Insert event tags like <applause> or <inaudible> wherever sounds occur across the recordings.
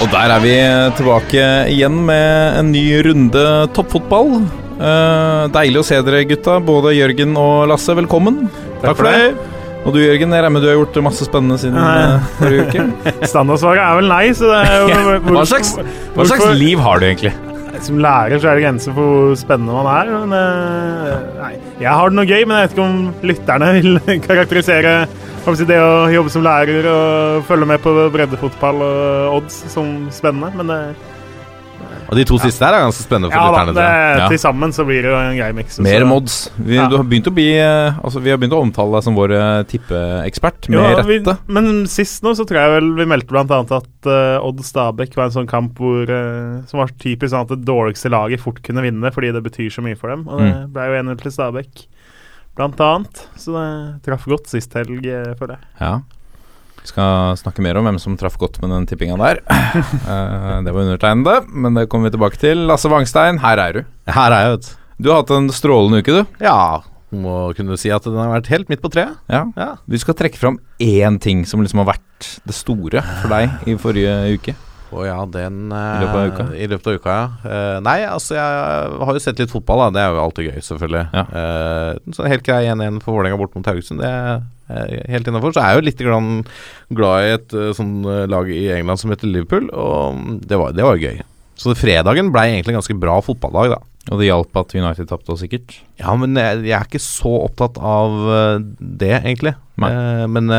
Og der er vi tilbake igjen med en ny runde toppfotball. Uh, deilig å se dere, gutta. Både Jørgen og Lasse, velkommen. Takk, for det. Og du Jørgen, jeg regner med du har gjort masse spennende siden uh, forrige uke? <laughs> Standardsvaret er vel nei, så det er jo hvor, hva, slags, hva slags liv har du egentlig? Som lærer så er det grenser for hvor spennende man er. Men, uh, nei. Jeg har det noe gøy, men jeg vet ikke om lytterne vil <laughs> karakterisere det å jobbe som lærer og følge med på breddefotball og odds som spennende, men det og de to ja. siste her er ganske spennende for ja. Da, ja, til sammen så blir det jo en grei miks. Mer mods. Vi, ja. har begynt å bli altså, vi har begynt å omtale deg som vår tippeekspert, med jo, rette. Vi, men sist nå så tror jeg vel vi meldte bl.a. at uh, Odd Stabæk var en sånn kamp hvor, uh, som var typisk sånn at det dårligste laget fort kunne vinne fordi det betyr så mye for dem. Og det mm. ble jo 1-0 til Stabæk blant annet. Så det traff godt sist helg, for føler jeg. Ja. Vi skal snakke mer om hvem som traff godt med den tippinga der. uh, <laughs> det var undertegnede, men det kommer vi tilbake til. Lasse Wangstein, her er du. Her er jeg, vet du. Du har hatt en strålende uke, du. Ja, må kunne si at den har vært helt midt på treet. Ja. ja. Du skal trekke fram én ting som liksom har vært det store for deg i forrige uke. Å ja, den I løpet av uka? I løpet av uka, ja. Uh, nei, altså jeg har jo sett litt fotball, da. Det er jo alltid gøy, selvfølgelig. Ja. Uh, så helt grei 1-1 for Vålerenga bort mot Haugesund. Det er helt innafor. Så er jeg jo litt glad i et sånn lag i England som heter Liverpool, og det var, det var gøy. Så fredagen ble egentlig en ganske bra fotballdag, da. Og det hjalp at United tapte, sikkert? Ja, men jeg, jeg, er ikke så opptatt av det, egentlig. men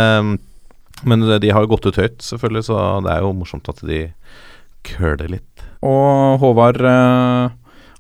men de har jo gått ut høyt, selvfølgelig, så det er jo morsomt at de køler litt. Og Håvard uh,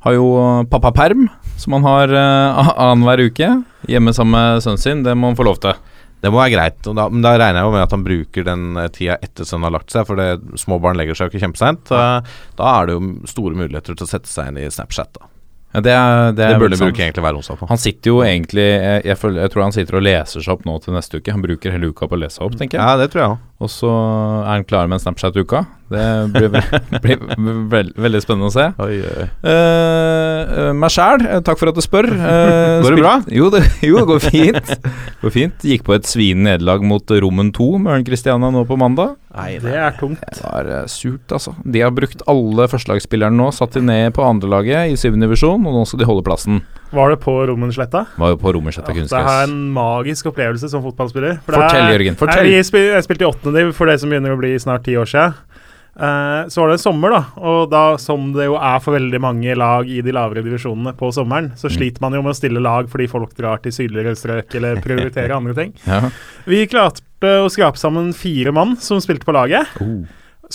har jo pappaperm, som han har uh, <laughs> annenhver uke. Hjemme sammen med sønnen sin. Det må han få lov til. Det må være greit. Da, men da regner jeg jo med at han bruker den eh, tida etter sønnen har lagt seg, for det, små barn legger seg jo ikke kjempeseint. Da, da er det jo store muligheter til å sette seg inn i Snapchat. da ja, det, er, det, det burde bruke egentlig hver onsdag på. Han sitter jo egentlig jeg, jeg, føler, jeg, tror han sitter og leser seg opp nå til neste uke. Han bruker hele uka på å lese seg opp, tenker jeg. Ja, det tror jeg Og så er han klar med en Snapchat-uka. Det blir, <laughs> blir veld, veldig spennende å se. Oi, oi. Uh, meg sjæl, takk for at du spør. Uh, <laughs> går det bra? Jo, det, <laughs> jo, det går fint. går fint. Gikk på et svinende nederlag mot Rommen 2 med Ørn Christiania nå på mandag. Nei, det er tungt. Det var uh, surt, altså. De har brukt alle førstelagsspillerne nå, satt de ned på andrelaget i syvende divisjon, og nå skal de holde plassen. Var det på Rommensletta? Var jo på Rommensletta ja, kunstgress. Det er en magisk opplevelse som fotballspiller. For fortell, Jørgen. Fortell. Jeg, jeg spilte i åttende for det som begynner å bli snart ti år siden. Uh, så var det en sommer, da, og da, som det jo er for veldig mange lag i de lavere divisjonene på sommeren, så mm. sliter man jo med å stille lag fordi folk drar til sydligere strøk eller prioriterer <laughs> andre ting. Ja. Vi klarte å skrape sammen fire mann som spilte på laget. Oh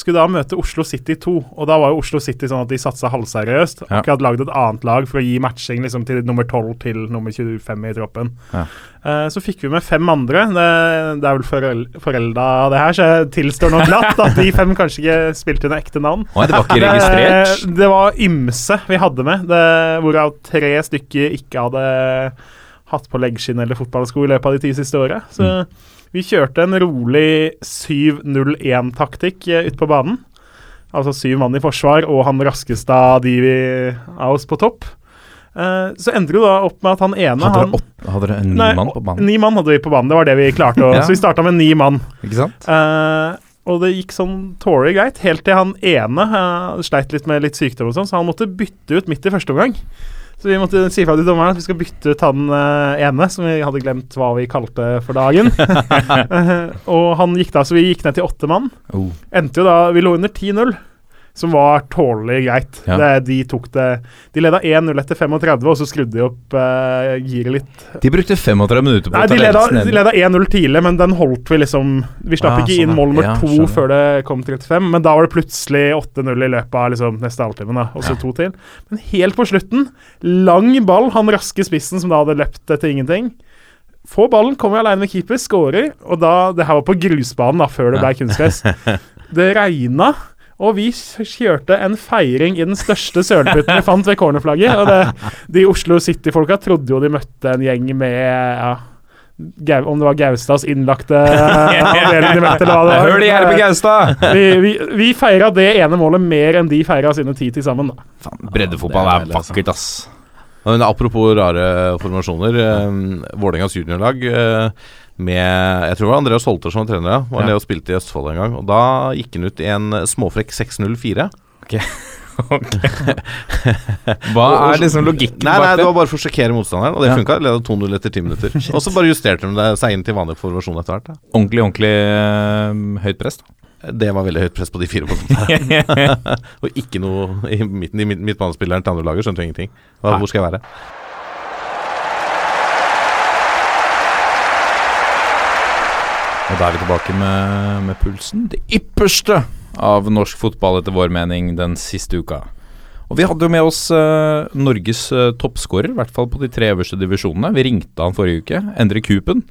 skulle da møte Oslo City 2. Og da var jo Oslo City sånn at de satsa halvseriøst. Ja. Akkurat lagd et annet lag for å gi matching liksom, til nummer 12 til nummer 25 i troppen. Ja. Uh, så fikk vi med fem andre. Det, det er vel forel forelda det her, så jeg tilstår nå glatt at de fem kanskje ikke spilte under ekte navn. Oi, det var ikke registrert? Det, det var ymse vi hadde med, det, hvorav tre stykker ikke hadde hatt på leggskinn eller fotballsko i løpet av de ti siste åra. Så mm. Vi kjørte en rolig 7-0-1-taktikk eh, ute på banen. Altså syv mann i forsvar og han raskeste av de vi, av oss på topp. Uh, så endte det da opp med at han ene Hadde dere, opp, hadde dere ni mann på banen? Ni mann hadde vi på banen. Det var det vi klarte. Å, <laughs> ja. Så vi starta med ni mann. Ikke sant? Uh, og det gikk sånn tålelig greit, helt til han ene uh, sleit litt med litt sykdom og sånn, så han måtte bytte ut midt i første omgang. Så vi måtte si fra til dommeren at vi skal bytte ut han uh, ene, som vi hadde glemt hva vi kalte for dagen. <laughs> <laughs> og han gikk da, så vi gikk ned til åtte mann. Oh. Endte jo da Vi lå under 10-0 som var tålelig greit. Ja. Det, de tok det De leda 1-0 etter 35, og så skrudde de opp uh, giret litt. De brukte 35 minutter på Nei, å ta De leda 1-0 tidlig, men den holdt vi liksom Vi slapp ah, ikke sånn, inn mål nummer ja, to skjønner. før det kom 35, men da var det plutselig 8-0 i løpet av liksom, neste halvtime, og så ja. to til. Men helt på slutten, lang ball, han raske spissen som da hadde løpt etter ingenting. Få ballen, kommer alene med keeper, skårer. og da Det her var på grusbanen da, før det ble kunstgress. Det regna. Og vi kjørte en feiring i den største sølepytten vi fant ved cornerflagget. Og det, de Oslo City-folka trodde jo de møtte en gjeng med ja, Gau, om det var Gaustads innlagte avdeling de møtte. Hør de her på Gaustad! Vi, vi, vi feira det ene målet mer enn de feira sine ti til sammen, Breddefotball er altså. vakkert, ass. Men apropos rare formasjoner. Eh, Vålerengas juniorlag eh, med Jeg tror det var Andreas Holter som var trener, ja. Var Ja. nede og spilte i Østfold en gang. Og da gikk han ut i en småfrekk 604. <laughs> <laughs> Hva er liksom logikken Nei, nei, bak det det? var bare for å sjekkere motstanderen, og det Ja. funka. Leda 2-0 etter 10 minutter. <laughs> Og så bare justerte de seg inn til vanlig formasjon etter hvert. Ja. Ordentlig, ordentlig øh, høyt press. Det var veldig høyt press på de fire punktene. og ikke noe i midten. I midtbanespilleren til andre laget skjønte jo ingenting. Hvor skal jeg være? Og da er vi tilbake med, med pulsen. Det ypperste av norsk fotball, etter vår mening, den siste uka. Og vi hadde jo med oss eh, Norges uh, toppskårer, i hvert fall på de tre øverste divisjonene. Vi ringte han forrige uke, Endre Kupen.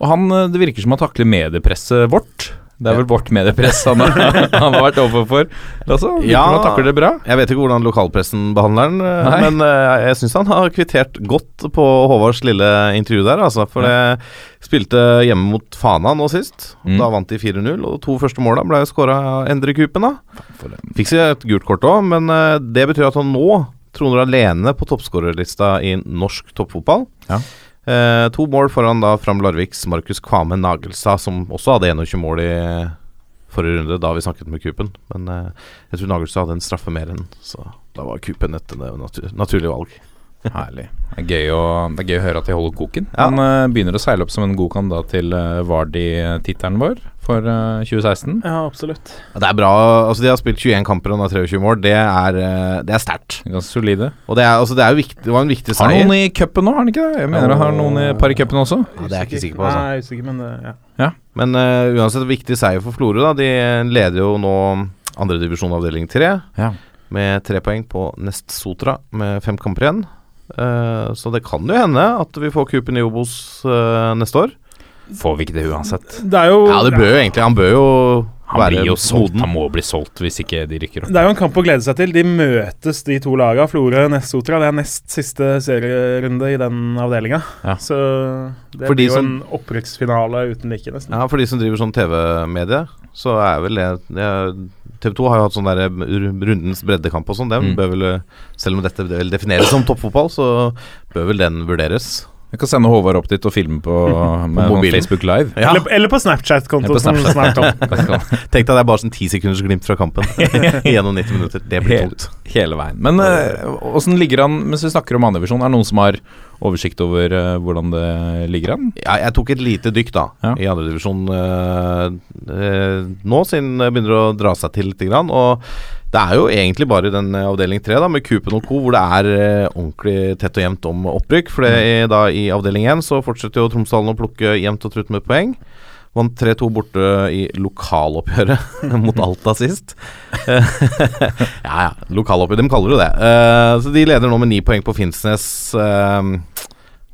Og han, eh, det virker som han takler mediepresset vårt. Det er vel vårt mediepress han, har- <laughs> han har vært overfor. Altså, Ja. han takler det bra. Jeg vet ikke hvordan lokalpressen behandler den, eh, Nei. men uh, jeg syns han har kvittert godt på Håvards lille intervju der, altså. For det spilte hjemme mot Fana nå sist. Mm. Da vant de 4-0, og de to første måla ble skåra av Endre Kupen, da. Fikk seg et gult kort òg, men uh, det betyr at han nå troner alene på toppskårerlista i norsk toppfotball. Ja. Eh, to mål foran da Fram Larviks Markus Kvame Nagelstad, som også hadde 21 mål i forrige runde, da vi snakket med Kupen. Men eh, jeg tror Nagelstad hadde en straffe mer enn, så da var Kupen et eh, natur naturlig valg. <laughs> Herlig. Det er, gøy å, det er gøy å høre at de holder koken. Ja. Han uh, begynner å seile opp som en god kandidat til uh, Vardi-tittelen vår for eh, 2016. Ja, absolutt. Det er bra. altså De har spilt 21 kamper og har 23 mål. Det er, eh, det er sterkt. Ganske solide. Og det, er, altså, det, er jo viktig, det var en viktig seier. Har noen i cupen nå, har han ikke det? Jeg mener han har noen i par i cupen også. Ja, det er jeg ikke sikker på. altså Nei, er usikker, men det, ja. Men uh, uansett viktig seier for Florø. da De leder jo nå andredivisjon avdeling tre Ja. med tre poeng på Nest Sotra med fem kamper igjen. Uh, så det kan jo hende at vi får kupen i Obos uh, neste år. Får vi ikke det uansett. Det er jo Ja, det bør jo egentlig Han bør jo Han være blir jo solgt. moden. Han må bli solgt hvis ikke de rykker opp. Det er jo en kamp å glede seg til. De møtes, de to lagene. Florø og Nest-Sotra. Det er nest siste serierunde i den avdelinga. Ja. Så det de blir jo som- en opprykksfinale uten like, nesten. Ja, For de som driver sånn TV-medie, så er vel det, det TV 2 har jo hatt sånn der rundens breddekamp og sånn. Mm. selv om dette defineres som toppfotball, så bør vel den vurderes. Vi kan sende Håvard opp dit og filme på, <laughs> med sånn. Facebook Live. Ja. Eller, eller på Snapchat-konto, Eller på som Snapchat. <laughs> Tenk deg det er bare sånn ti sekunders glimt fra kampen <laughs> gjennom 90 minutter. Det blir Helt. tungt. Hele veien. Men åssen åssen ligger han mens vi snakker om andredivisjon? Er det noen som har oversikt over eh, hvordan det ligger an? Ja, jeg tok et lite dykk da Ja. i andredivisjon uh, uh, nå, siden det begynner å dra seg til lite grann. Og det er jo egentlig bare den eh, avdeling tre, da, med Kupen og co., hvor det er eh, ordentlig tett og jevnt om opprykk. For det, er da i avdeling én så fortsetter jo Tromsdalen å plukke jevnt og trutt med poeng. Vant 3-2 borte i lokaloppgjøret <laughs> mot Alta sist. <laughs> ja ja, lokaloppgjør, de kaller det det. Uh, så de leder nå med ni poeng på Finnsnes. Uh,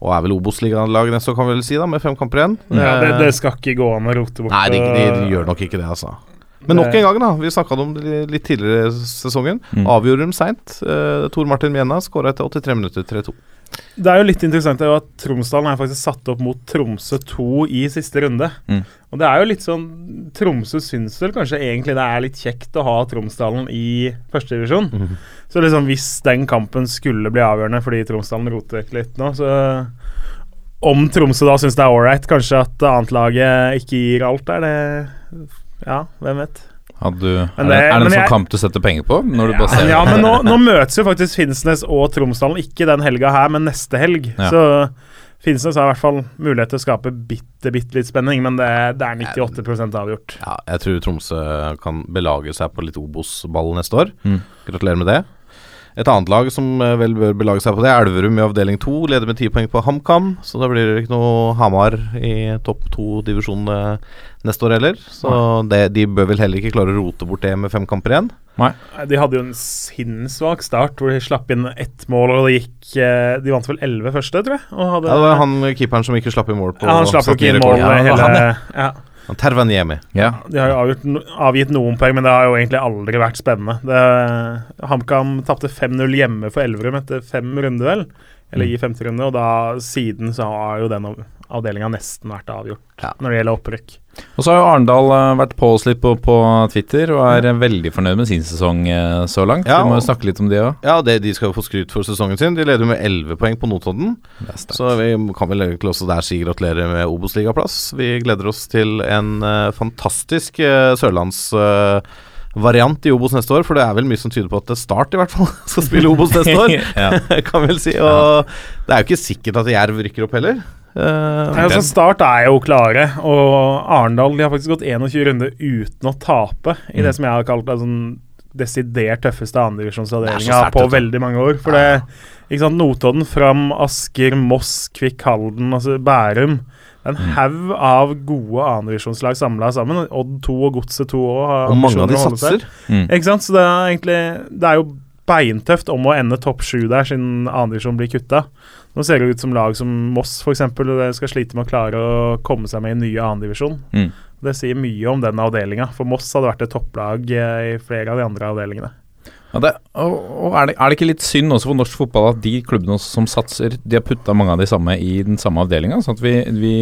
og er vel Obos-ligalaget neste år, kan vi vel si, da, med fem kamper igjen. Ja, det, det skal ikke gå an å rote bort. Nei, de, de, de gjør nok ikke det, altså. Men nok en gang, da. Vi snakka om det litt tidligere i sesongen. Mm. Avgjorde dem seint. Uh, Tor Martin Mjena skåra etter 83 minutter 3-2. Det er jo litt interessant det er jo at Tromsdalen er faktisk satt opp mot Tromsø 2 i siste runde. Mm. Og det er jo litt sånn Tromsø syns vel kanskje egentlig det er litt kjekt å ha Tromsdalen i førstedivisjon. Mm. Så liksom hvis den kampen skulle bli avgjørende fordi Tromsdalen roter litt nå, så Om Tromsø da syns det er ålreit, kanskje at annetlaget ikke gir alt der, det Ja, hvem vet. Du, er, det, det- er det en sånn jeg- kamp du setter penger på? Når du Ja, bare ser ja, men nå, nå møtes jo faktisk Finnsnes og Tromsdalen ikke den helga her, men neste helg. Ja. Så Finnsnes har i hvert fall mulighet til å skape bitte, bitte litt spenning, men det, det er 98% avgjort. Ja, jeg tror Tromsø kan belage seg på litt Obos-ball neste år. Mm. Gratulerer med det. Et annet lag som eh, vel bør belage seg på det, er Elverum i avdeling to. Leder med ti poeng på HamKam, så da blir det ikke noe Hamar i topp to-divisjon eh, neste år heller. Så det, de bør vel heller ikke klare å rote bort det med fem kamper igjen. Nei, De hadde jo en sinnssvak start, hvor de slapp inn ett mål, og det gikk eh, De vant vel 11 første, tror jeg. Og hadde, Ja, det var han keeperen som ikke slapp inn mål på ja, han slapp jo ikke inn mål Ja, hele han. Tervaniemi. Ja. De har jo avgjort, avgitt noen poeng, men det har jo egentlig aldri vært spennende. HamKam tapte 5-0 hjemme for Elverum etter fem runder, vel? Eller i femte runde, og da siden så har jo den av- avdelinga nesten vært avgjort Ja. når det gjelder opprykk. Og så har jo Arendal eh, vært på oss litt på, på Twitter og er ja. veldig fornøyd med sin sesong eh, så langt. Ja, Vi må jo snakke litt om det òg. Ja, det, de skal jo få skryt for sesongen sin. De leder med 11 poeng på Notodden. Så vi kan vel egentlig også der si gratulerer med Obos-ligaplass. Vi gleder oss til en uh, fantastisk uh, sørlandsvariant i Obos neste år, for det er vel mye som tyder på at Start i hvert fall <laughs> skal spille Obos neste år. <laughs> <laughs> kan vel si. Og det er jo ikke sikkert at Jerv rykker opp heller. Uh, Nei, altså Start er jo klare, og Arendal har faktisk gått 21 runder uten å tape i Mm. det som jeg har kalt altså, den desidert tøffeste andredivisjonsavdelinga på veldig mange år. For det, ikke sant, Notodden, Fram, Asker, Moss, Kvikk Halden, altså Bærum. En haug av gode andredivisjonslag samla sammen. Odd 2 og Godset 2 òg og mange av de satser. Mm. Ikke sant? Så det er egentlig Det er jo beintøft om å ende topp sju der, siden andredivisjon blir kutta. Nå ser det ut som lag som Moss f.eks. skal slite med å klare å komme seg med i nye annendivisjon. Mm. Det sier mye om den avdelinga, for Moss hadde vært et topplag eh, i flere av de andre avdelingene. Ja, det, og, og er, det, er det ikke litt synd også for norsk fotball at de klubbene som satser, de har putta mange av de samme i den samme avdelinga? Sånn at vi, vi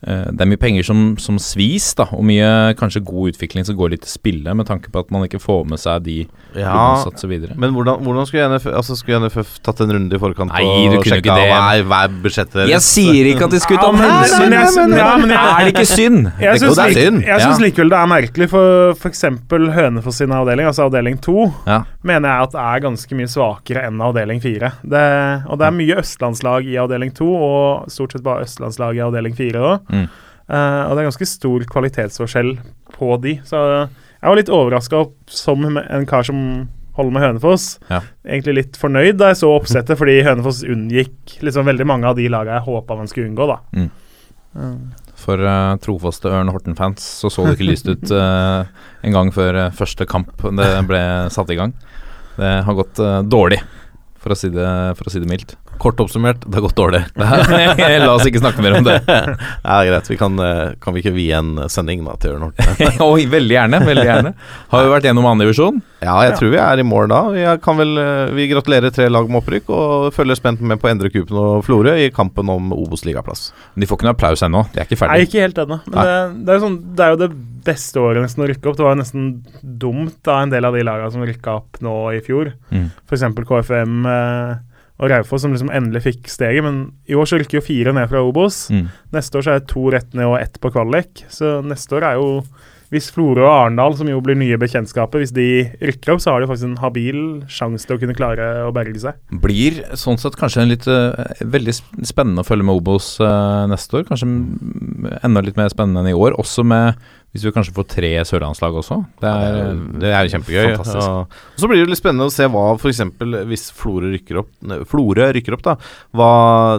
Det er mye penger som, som svis, da, og mye kanskje god utvikling som går litt til spille, med tanke på at man ikke får med seg de Ja, som satser videre. men hvordan, hvordan skulle, NFF, altså skulle NFF tatt en runde i forkant Nei, og sjekka hva er, budsjettet Jeg sier ikke at de skulle ta om men- hensyn, men er det ikke synd? Jeg Det- syns og det lik, synd. jeg syns Ja. likevel det er merkelig, for f.eks. Hønefoss sin avdeling, altså avdeling 2, Ja. mener jeg at er ganske mye svakere enn avdeling 4. Det, og det er mye østlandslag i avdeling 2, og stort sett bare østlandslag i avdeling 4 òg. Mm. Eh, og det er ganske stor kvalitetsforskjell på de. Så jeg var litt overraska som en kar som holder med Hønefoss. Ja. Egentlig litt fornøyd da jeg så oppsettet, fordi Hønefoss unngikk liksom veldig mange av de laga jeg håpa man skulle unngå. da. For uh, trofaste Ørn Horten-fans så så det ikke lyst ut uh, en gang før uh, første kamp det ble satt i gang. Det har gått eh, dårlig, for å, si det, for å si det mildt. Kort oppsummert, det har gått dårlig. <laughs> La oss ikke snakke mer om det. <laughs> Ja, greit. Vi kan, eh, kan vi ikke vie en sending da til Ørn Horten? <laughs> Oi, veldig gjerne. veldig gjerne Har vi vært gjennom andredivisjon? Ja, jeg tror vi er i mål da. Jeg kan vel, eh, vi gratulerer tre lag med opprykk, og følger spent med på Endre Kupen og Florø i kampen om Obos-ligaplass. De får ikke noe applaus ennå. De er ikke Nei, ikke helt ennå. Men det, det, er jo sånn, det er jo det beste året nesten å rykke opp. Det var jo nesten dumt da en del av de lagene som rykka opp nå i fjor. Mm. F.eks. KFM eh, og Raufoss, som liksom endelig fikk steget. Men i år så rykker jo fire ned fra Obos. Mm. Neste år så er det to rett ned og ett på kvalik. Så neste år er jo hvis Florø og Arendal, som jo blir nye bekjentskaper, hvis de rykker opp, så har de faktisk en habil sjanse til å kunne klare å berge seg. Blir sånn sett kanskje en litt uh, veldig spennende å følge med Obos uh, neste år. Kanskje enda litt mer spennende enn i år. Også med hvis vi kanskje får tre sørlandslag også. Det er, Det er kjempegøy. Og så blir det litt spennende å se hva f.eks. hvis Florø rykker opp Flore rykker opp, da. Hva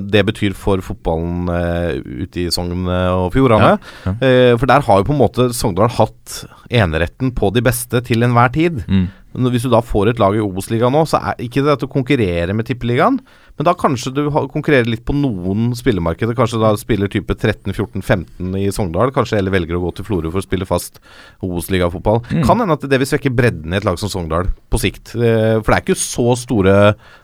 det betyr for fotballen eh, ute i Sogn og Fjordane. Ja, Eh, for der har jo på en måte Sogndal hatt eneretten på de beste til enhver tid. Mm. Hvis du da får et lag i Obos-ligaen nå, så er ikke det at du konkurrerer med Tippeligaen, men da kanskje du konkurrerer litt på noen spillemarkeder. Kanskje da spiller type 13-14-15 i Sogndal, kanskje eller velger å gå til Florø for å spille fast Obos-ligafotball. Mm. Kan hende at det vil svekke bredden i et lag som Sogndal på sikt. Eh, For det er ikke så store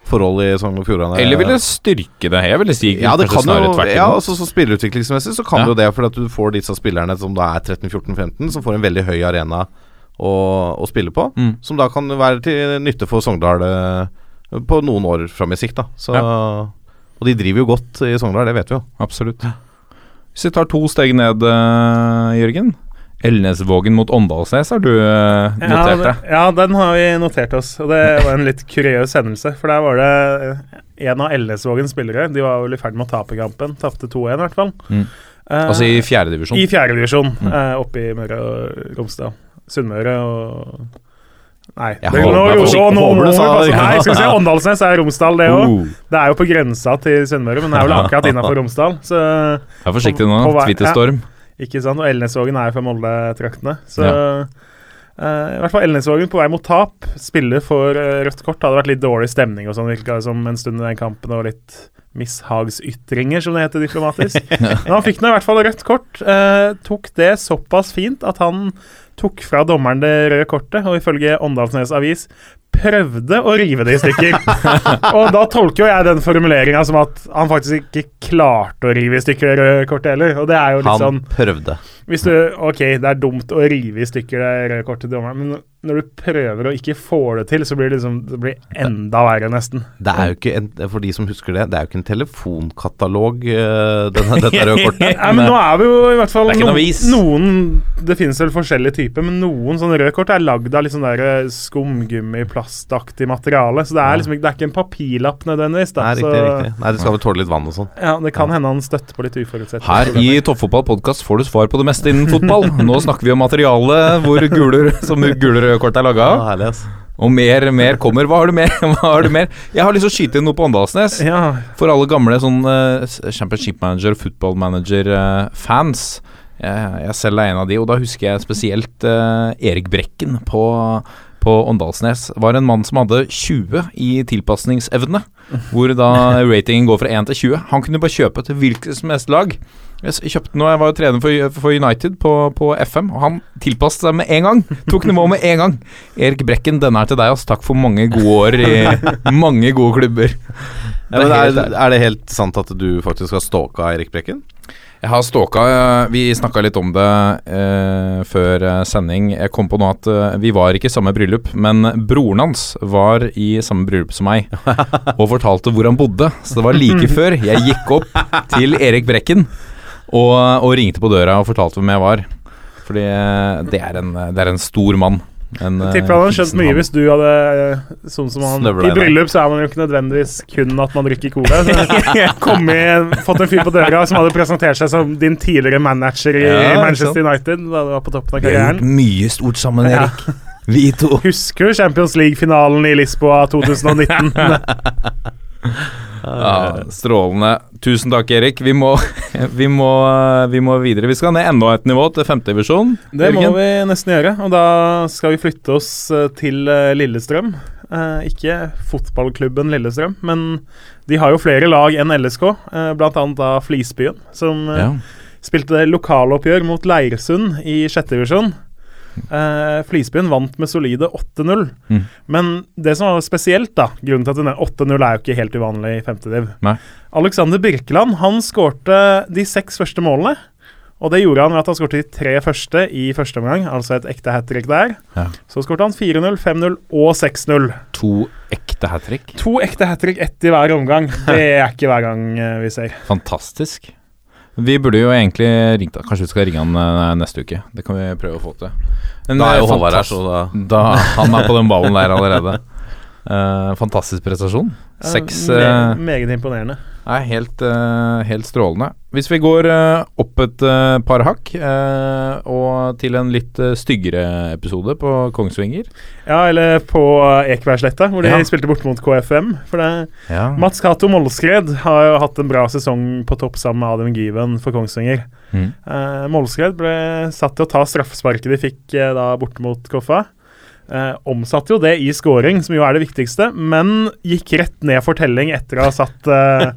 forhold i Sogn og Fjordane. Eller vil det styrke det? Jeg ville si ja, det kan jo, ja, altså, så Spillerutviklingsmessig så kan Ja. jo det, for at du får disse spillerne som da er 13-14-15, som får en veldig høy arena å, å spille på. Mm. Som da kan være til nytte for Sogndal eh, på noen år fram i sikt. da så, Og de driver jo godt i Sogndal, det vet vi jo. Absolutt. Hvis vi tar to steg ned, eh, Jørgen. Elnesvågen mot Åndalsnes har du eh, notert det- deg. Ja, den har vi notert oss. Og det var en litt kuriøs hendelse. For der var det en av Elnesvågens spillere. De var vel i ferd med å tape kampen. Tapte 2-1, i hvert fall. Mm. Eh, Altså i fjerdedivisjon. I fjerdedivisjon, Mm. eh, oppe i Møre og Romsdal. Sunnmøre og Nei. Jeg det- nå- forsiktig. nå- nå må vi passe- Nei, skal vi se. Åndalsnes er Romsdal, det òg. Oh. Det er jo på grensa til Sunnmøre, men det er vel akkurat innafor Romsdal. Så Vær forsiktig nå. På Ja, ikke sant, og Elnesvågen er jo fra Molde-traktene. Så Uh, I hvert fall Elnesvågen på vei mot tap. Spiller for uh, rødt kort. Det hadde vært litt dårlig stemning og sånn, virka som en stund i den kampen. Og litt mishagsytringer, som det heter diplomatisk. <laughs> Men han fikk nå i hvert fall rødt kort. Uh, tok det såpass fint at han tok fra dommeren det røde kortet, og ifølge Åndalsnes Avis prøvde å rive det i stykker. <laughs> og da tolker jo jeg den formuleringa som at han faktisk ikke klarte å rive i stykker det røde kortet heller. Og det er jo litt Han sånn prøvde. Hvis du Ok, det er dumt å rive i stykker det røde kortet til dommeren, men når du prøver og ikke får det til, så blir det liksom Det blir enda verre, nesten. Det er jo ikke en, For de som husker det, det er jo ikke en telefonkatalog, uh, denne, dette røde <laughs> kortet. Nei, men nå er vi jo i hvert fall Det noen, noen Det finnes vel forskjellige typer, men noen sånne røde kort er lagd av litt sånn der eh, materiale. Så det er liksom det er ikke en papirlapp nødvendigvis. Da. Nei, riktig, så, riktig. Nei, det skal vel tåle litt vann og sånn. Ja, Det kan hende han støtter på litt uforutsette Her i <laughs> Toppfotball podkast får du svar på det meste innen fotball. Nå snakker vi om materiale hvor guler, <laughs> som gule røde kort er laga Ja, av. Og mer, mer kommer. Hva har du mer? <laughs> Hva har du mer? Jeg har lyst til å skyte inn noe på Åndalsnes. Ja, For alle gamle sånn uh, Championship Manager, Football Manager-fans. jeg, jeg selv er en av de, og da husker jeg spesielt uh, Erik Brekken på på Åndalsnes var en mann som hadde 20 i tilpasningsevne. Hvor da <laughs> ratingen går fra 1 til 20. Han kunne bare kjøpe til hvilket som helst lag. Jeg kjøpte noe, jeg var jo trener for, for United på, på FM, og han tilpasset seg med en gang. Tok nivået med en gang. Erik Brekken, denne er til deg, ass. Takk for mange gode år i <laughs> mange gode klubber. Ja, men Det er er, helt er det helt sant at du faktisk har stalka Erik Brekken? Jeg har stalka eh, Vi snakka litt om det eh, før eh, sending. Jeg kom på nå at eh, vi var ikke i samme bryllup, men broren hans var i samme bryllup som meg <laughs> og fortalte hvor han bodde. Så det var like før jeg gikk opp til Erik Brekken og, og ringte på døra og fortalte hvem jeg var. Fordi eh, det er en, det er en stor mann. En, jeg eh, tipper han hadde skjønt mye hvis du hadde eh, Sånn som han I bryllup så er man jo ikke nødvendigvis kun at man drikker cola. <laughs> Kom i, fått en fyr på døra som hadde presentert seg som din tidligere manager i Ja, Manchester sant? United da du var på toppen av Vi har gjort karrieren. mye stort sammen, Ja. Erik. Vi to. Husker du Champions League-finalen i Lisboa <laughs> 2019? <laughs> Ja, strålende. Tusen takk, Erik. Vi må, <laughs> vi, må, vi må videre. Vi skal ned enda et nivå, til femtedivisjon. Det må vi nesten gjøre, og da skal vi flytte oss eh, til eh, Lillestrøm. Eh, ikke fotballklubben Lillestrøm, men de har jo flere lag enn LSK, eh, annet da Flisbyen, som eh, Ja. spilte lokaloppgjør mot Leirsund i sjette divisjon. Eh, Flisbyen vant med solide 8-0. Mm. Men det som var spesielt, da grunnen til at den er 8-0 er jo ikke helt uvanlig i femtediv. Alexander Birkeland han skårte de seks første målene. Og det gjorde han ved at han skårte de tre første i første omgang, altså et ekte hat trick der. Ja. Så skårte han 4-0, 5-0 og 6-0. To ekte hat trick. To ekte hat trick, ett i hver omgang. Det er ikke hver gang eh, vi ser. Fantastisk. Vi burde jo egentlig ringt Kanskje vi skal ringe han eh, neste uke. Det kan vi prøve å få til. Men, Da er jo eh, Håvard her, så da da Han er på den ballen der <laughs> allerede. Uh, fantastisk prestasjon. Seks Eh, me- Meget imponerende. Nei, helt, eh, helt strålende. Hvis vi går eh, opp et eh, par hakk, eh, og til en litt eh, styggere episode på Kongsvinger Ja, eller på eh, Ekebergsletta, hvor de Ja. spilte bort mot KFM. For det, ja. Mats Cato Mollskred har jo hatt en bra sesong på topp sammen med Adam Given for Kongsvinger. Mm. Eh, Mollskred ble satt til å ta straffesparket de fikk eh, da borte mot Koffa. Eh, omsatte jo det i scoring, som jo er det viktigste, men gikk rett ned for telling etter å ha satt eh,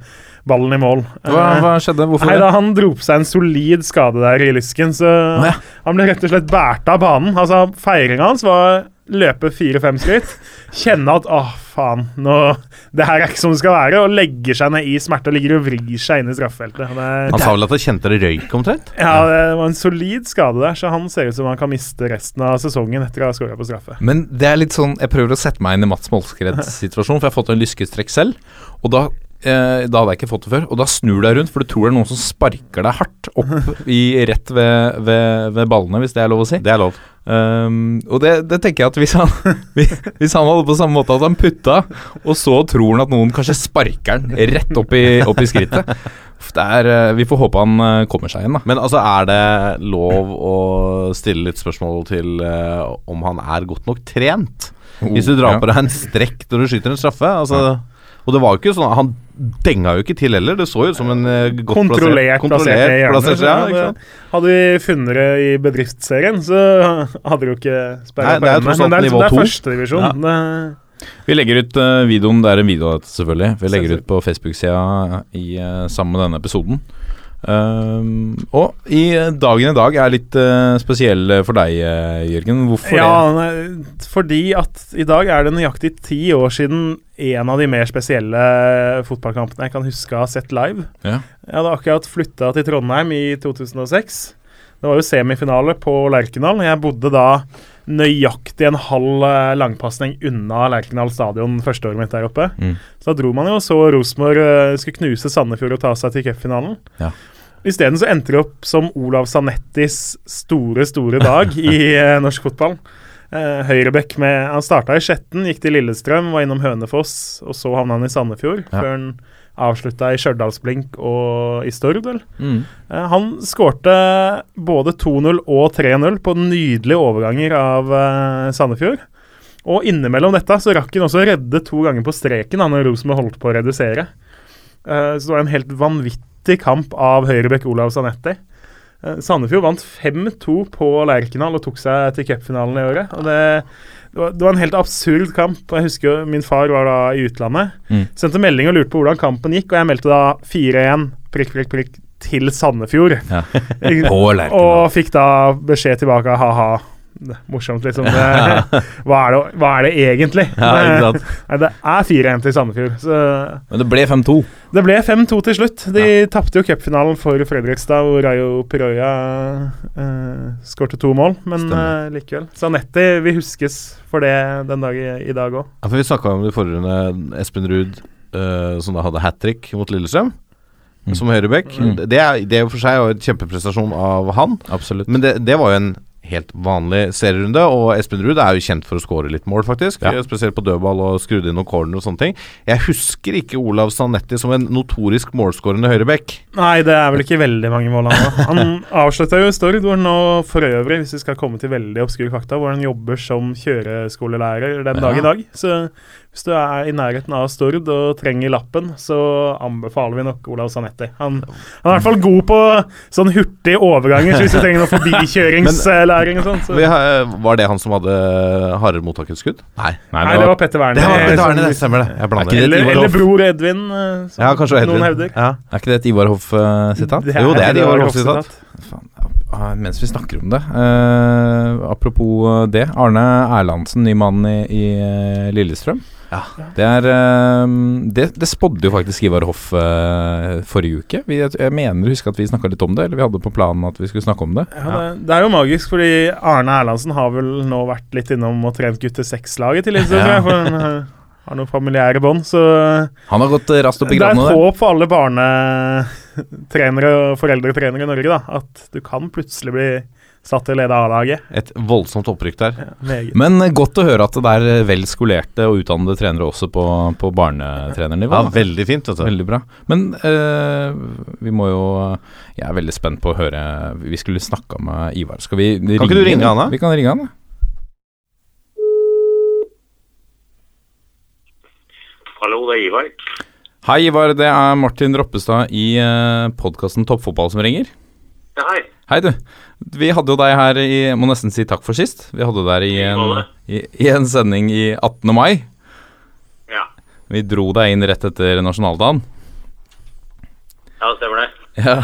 ballen i mål. Hva, Eh, hva skjedde? Hvorfor Nei, da Han dro på seg en solid skade der i lysken, så ja. han ble rett og slett båret av banen. Altså, Feiringa hans var løpe fire-fem skritt, kjenne at åh, faen, nå, det her er ikke som det skal være, og legger seg ned i smerte og ligger og vrir seg inn i straffefeltet. Han sa vel at han kjente det røyk omtrent? ja, det var en solid skade der, så han ser ut som han kan miste resten av sesongen etter å ha skåra på straffe. Men det er litt sånn Jeg prøver å sette meg inn i Mats Molskreds <laughs> situasjon, for jeg har fått en lyskestrekk selv. Og da eh, Da hadde jeg ikke fått det før. Og da snur du deg rundt, for du tror det er noen som sparker deg hardt opp <laughs> i, rett ved, ved, ved ballene, hvis det er lov å si. Det er lov. Um, og det, det tenker jeg at hvis han <laughs> Hvis han hadde på samme måte at han putta, og så tror han at noen kanskje sparker han rett opp i, opp i skrittet er, eh, Vi får håpe han eh, kommer seg igjen, da. Men altså, er det lov å stille litt spørsmål til uh, om han er godt nok trent? Hvis du drar Ja. på deg en strekk når du skyter en straffe, altså Og det var jo ikke sånn Han denga jo ikke til heller. Det så jo ut som en uh, godt kontrollert, plassert, plassert, i plassert ja, hadde, hadde vi funnet det i bedriftsserien, så hadde du ikke sperra det på tross Men det er, liksom, det er førstedivisjon. Ja. Vi legger ut uh, videoen, det er en video av dette selvfølgelig. Vi legger ut på Facebook-sida i, eh, sammen med denne episoden. Ehm, og i eh, dagen i dag er litt uh, spesiell for deg, eh, Jørgen. Hvorfor Ja, nei, fordi at i dag er det nøyaktig ti år siden en av de mer spesielle fotballkampene jeg kan huske å ha sett live. Ja. Jeg hadde akkurat flytta til Trondheim i 2006. Det var jo semifinale på Lerkendal. Jeg bodde da nøyaktig en halv eh, langpasning unna Lerkendal stadion første året mitt der oppe. Mm. Så da dro man jo og så Rosenborg eh, skulle knuse Sandefjord og ta seg til cupfinalen. Ja. Isteden så endte det opp som Olav Sanettis store, store dag i eh, norsk fotball. Eh, Høyrebekk med Han starta i Skjetten, gikk til Lillestrøm, var innom Hønefoss, og så havna han i Sandefjord. Ja. Før han avslutta i Stjørdalsblink og i Stord, vel. Mm. Eh, Han skårte både 2-0 og 3-0 på nydelige overganger av eh, Sandefjord. Og innimellom dette så rakk han også å redde to ganger på streken han og Rosenborg holdt på å redusere. Eh, så det var en helt vanvittig kamp av høyrebekk Olav Sanetti. Sandefjord vant 5-2 på Lerkendal og tok seg til cupfinalen i året. Og det, det, var, det var en helt absurd kamp. Jeg husker jo Min far var da i utlandet. Mm. Sendte melding og lurte på hvordan kampen gikk, og jeg meldte da 4-1 prikk, prikk, prikk til Sandefjord. Ja. <laughs> Og fikk da beskjed tilbake ha-ha. Morsomt, liksom. Det, hva, er det, hva er det egentlig? <laughs> Ja. Nei, det er 4-1 til Sandefjord. Så Men det ble 5-2. det ble 5-2 til slutt. De tapte jo cupfinalen for Fredrikstad, hvor Rayo Piroya uh, skårte to mål, men eh, likevel. Sanetti vil huskes for det den dag i, i dag òg. Ja, for Vi snakka om det forrige. Espen Ruud eh, som da hadde hat trick mot Lillestrøm. Mm. Som høyrebekk. Mm. Det er det er jo for seg en kjempeprestasjon av han. Absolutt. Men det, det var jo en helt vanlig serierunde, og Espen Ruud er jo kjent for å skåre litt mål, faktisk. Ja. Spesielt på dødball og skrudd inn noen corner og sånne ting. Jeg husker ikke Olav Sanetti som en notorisk målskårende høyrebekk. Nei, det er vel ikke veldig mange mål han har. Han avslutta jo Stord, hvor han nå for øvrig, hvis vi skal komme til veldig obskure fakta, hvor han jobber som kjøreskolelærer den dag i dag. Så hvis du er i nærheten av Stord og trenger lappen, så anbefaler vi nok Olav Sanetti. Han, han er i hvert fall god på sånn hurtige overganger, så hvis du trenger noe forbikjøringslæring og sånn. Så. Var det han som hadde hardere mottakerskudd? Nei. Nei, Nei, det var Petter Werner. Det var Petter Werner, det stemmer det. Jeg blander. det Eller, eller bror Edvin, eh, som Ja, kanskje Edvin. noen hevder. Ja. Er ikke det et Ivar Hoff-sitat? Jo, det er et Ivar Hoff-sitat. Mens vi snakker om det eh, Apropos det. Arne Erlandsen, ny mann i, i eh, Lillestrøm. Ja. Det er eh, det, det spådde jo faktisk Ivar Hoff eh, forrige uke. Vi, jeg mener å huske at vi snakka litt om det, eller vi hadde på planen at vi skulle snakke om det. Ja, det, det er jo magisk, fordi Arne Erlandsen har vel nå vært litt innom og trent gutte seks-laget til Lillestrøm. Ja. For han eh, har noen familiære bånd, så Han har gått eh, raskt opp i det er håp for alle barnetrenere og foreldretrenere i Norge, da. At du kan plutselig bli satt til å lede A-laget. Et voldsomt opprykk der. Ja. Men eh, godt å høre at det er vel skolerte og utdannede trenere også på, på barnetrenernivå. Ja, veldig fint. Du. Veldig bra. Men eh, vi må jo Jeg er veldig spent på å høre Vi skulle snakka med Ivar. Skal vi ringe ikke du ringe han, da? Vi kan ringe han, da. Hallo, det er Ivar. Hei, Ivar. Det er Martin Roppestad i podkasten Toppfotball som ringer. Ja, hei. Hei, du. Vi hadde jo deg her i Jeg må nesten si takk for sist. Vi hadde deg i en, i, i en sending i 18. mai. Ja, Vi dro deg inn rett etter nasjonaldagen. ja det stemmer det. Ja.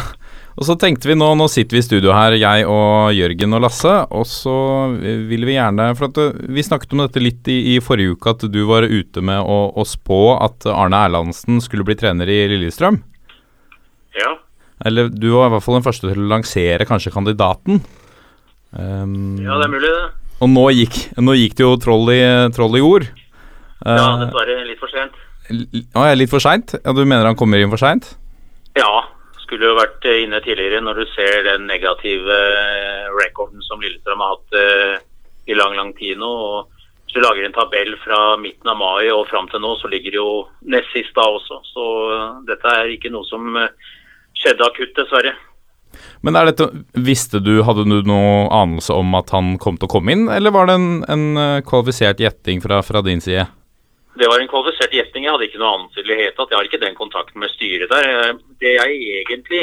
Og så tenkte vi nå, nå sitter vi i studio her, jeg og Jørgen og Lasse, og så vil vi gjerne For uh, vi snakket om dette litt i, i forrige uke, at du var ute med å, å spå at Arne Erlandsen skulle bli trener i Lillestrøm. Ja, Eller du var i hvert fall den første til å lansere kanskje kandidaten. Um, ja det er mulig det. Og nå gikk, nå gikk det jo troll i, troll i ord. Ja, Uh, dessverre litt for sent. Å, ja, litt for seint? Ja, du mener han kommer inn for seint? Ja, skulle jo vært eh, inne tidligere når du ser den negative eh, recorden som Lillestrøm har hatt eh, i lang, lang tid nå. og Hvis du lager en tabell fra midten av mai og fram til nå, så ligger det jo nest sist da også. Så eh, dette er ikke noe som eh, skjedde akutt, dessverre. Men er dette, visste du, hadde du noe anelse om at han kom til å komme inn, eller var det en, en eh, kvalifisert gjetting fra, fra din side? Det var en kvalifisert gjetning. Jeg hadde ikke noe anelse i. Jeg har ikke den kontakten med styret der. Eh, Det jeg egentlig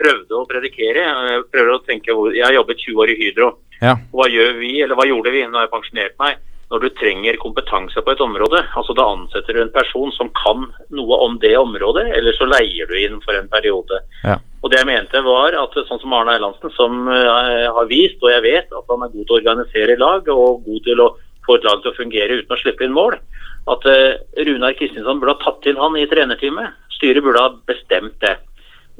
prøvde å predikere Jeg prøvde å tenke Jeg har jobbet 20 år i Hydro. Ja. Hva gjør vi, eller hva gjorde vi når jeg pensjonerte meg? Når du trenger kompetanse på et område, altså da ansetter du en person som kan noe om det området, eller så leier du inn for en periode. Ja. Og det jeg mente var at sånn som Arne Eilandsen, som eh, har vist, og jeg vet, at han er god til å organisere lag, og god til å få et lag til å fungere uten å slippe inn mål, at eh, Runar Kristinsson burde ha tatt inn han i trenerteamet. Styret burde ha bestemt det.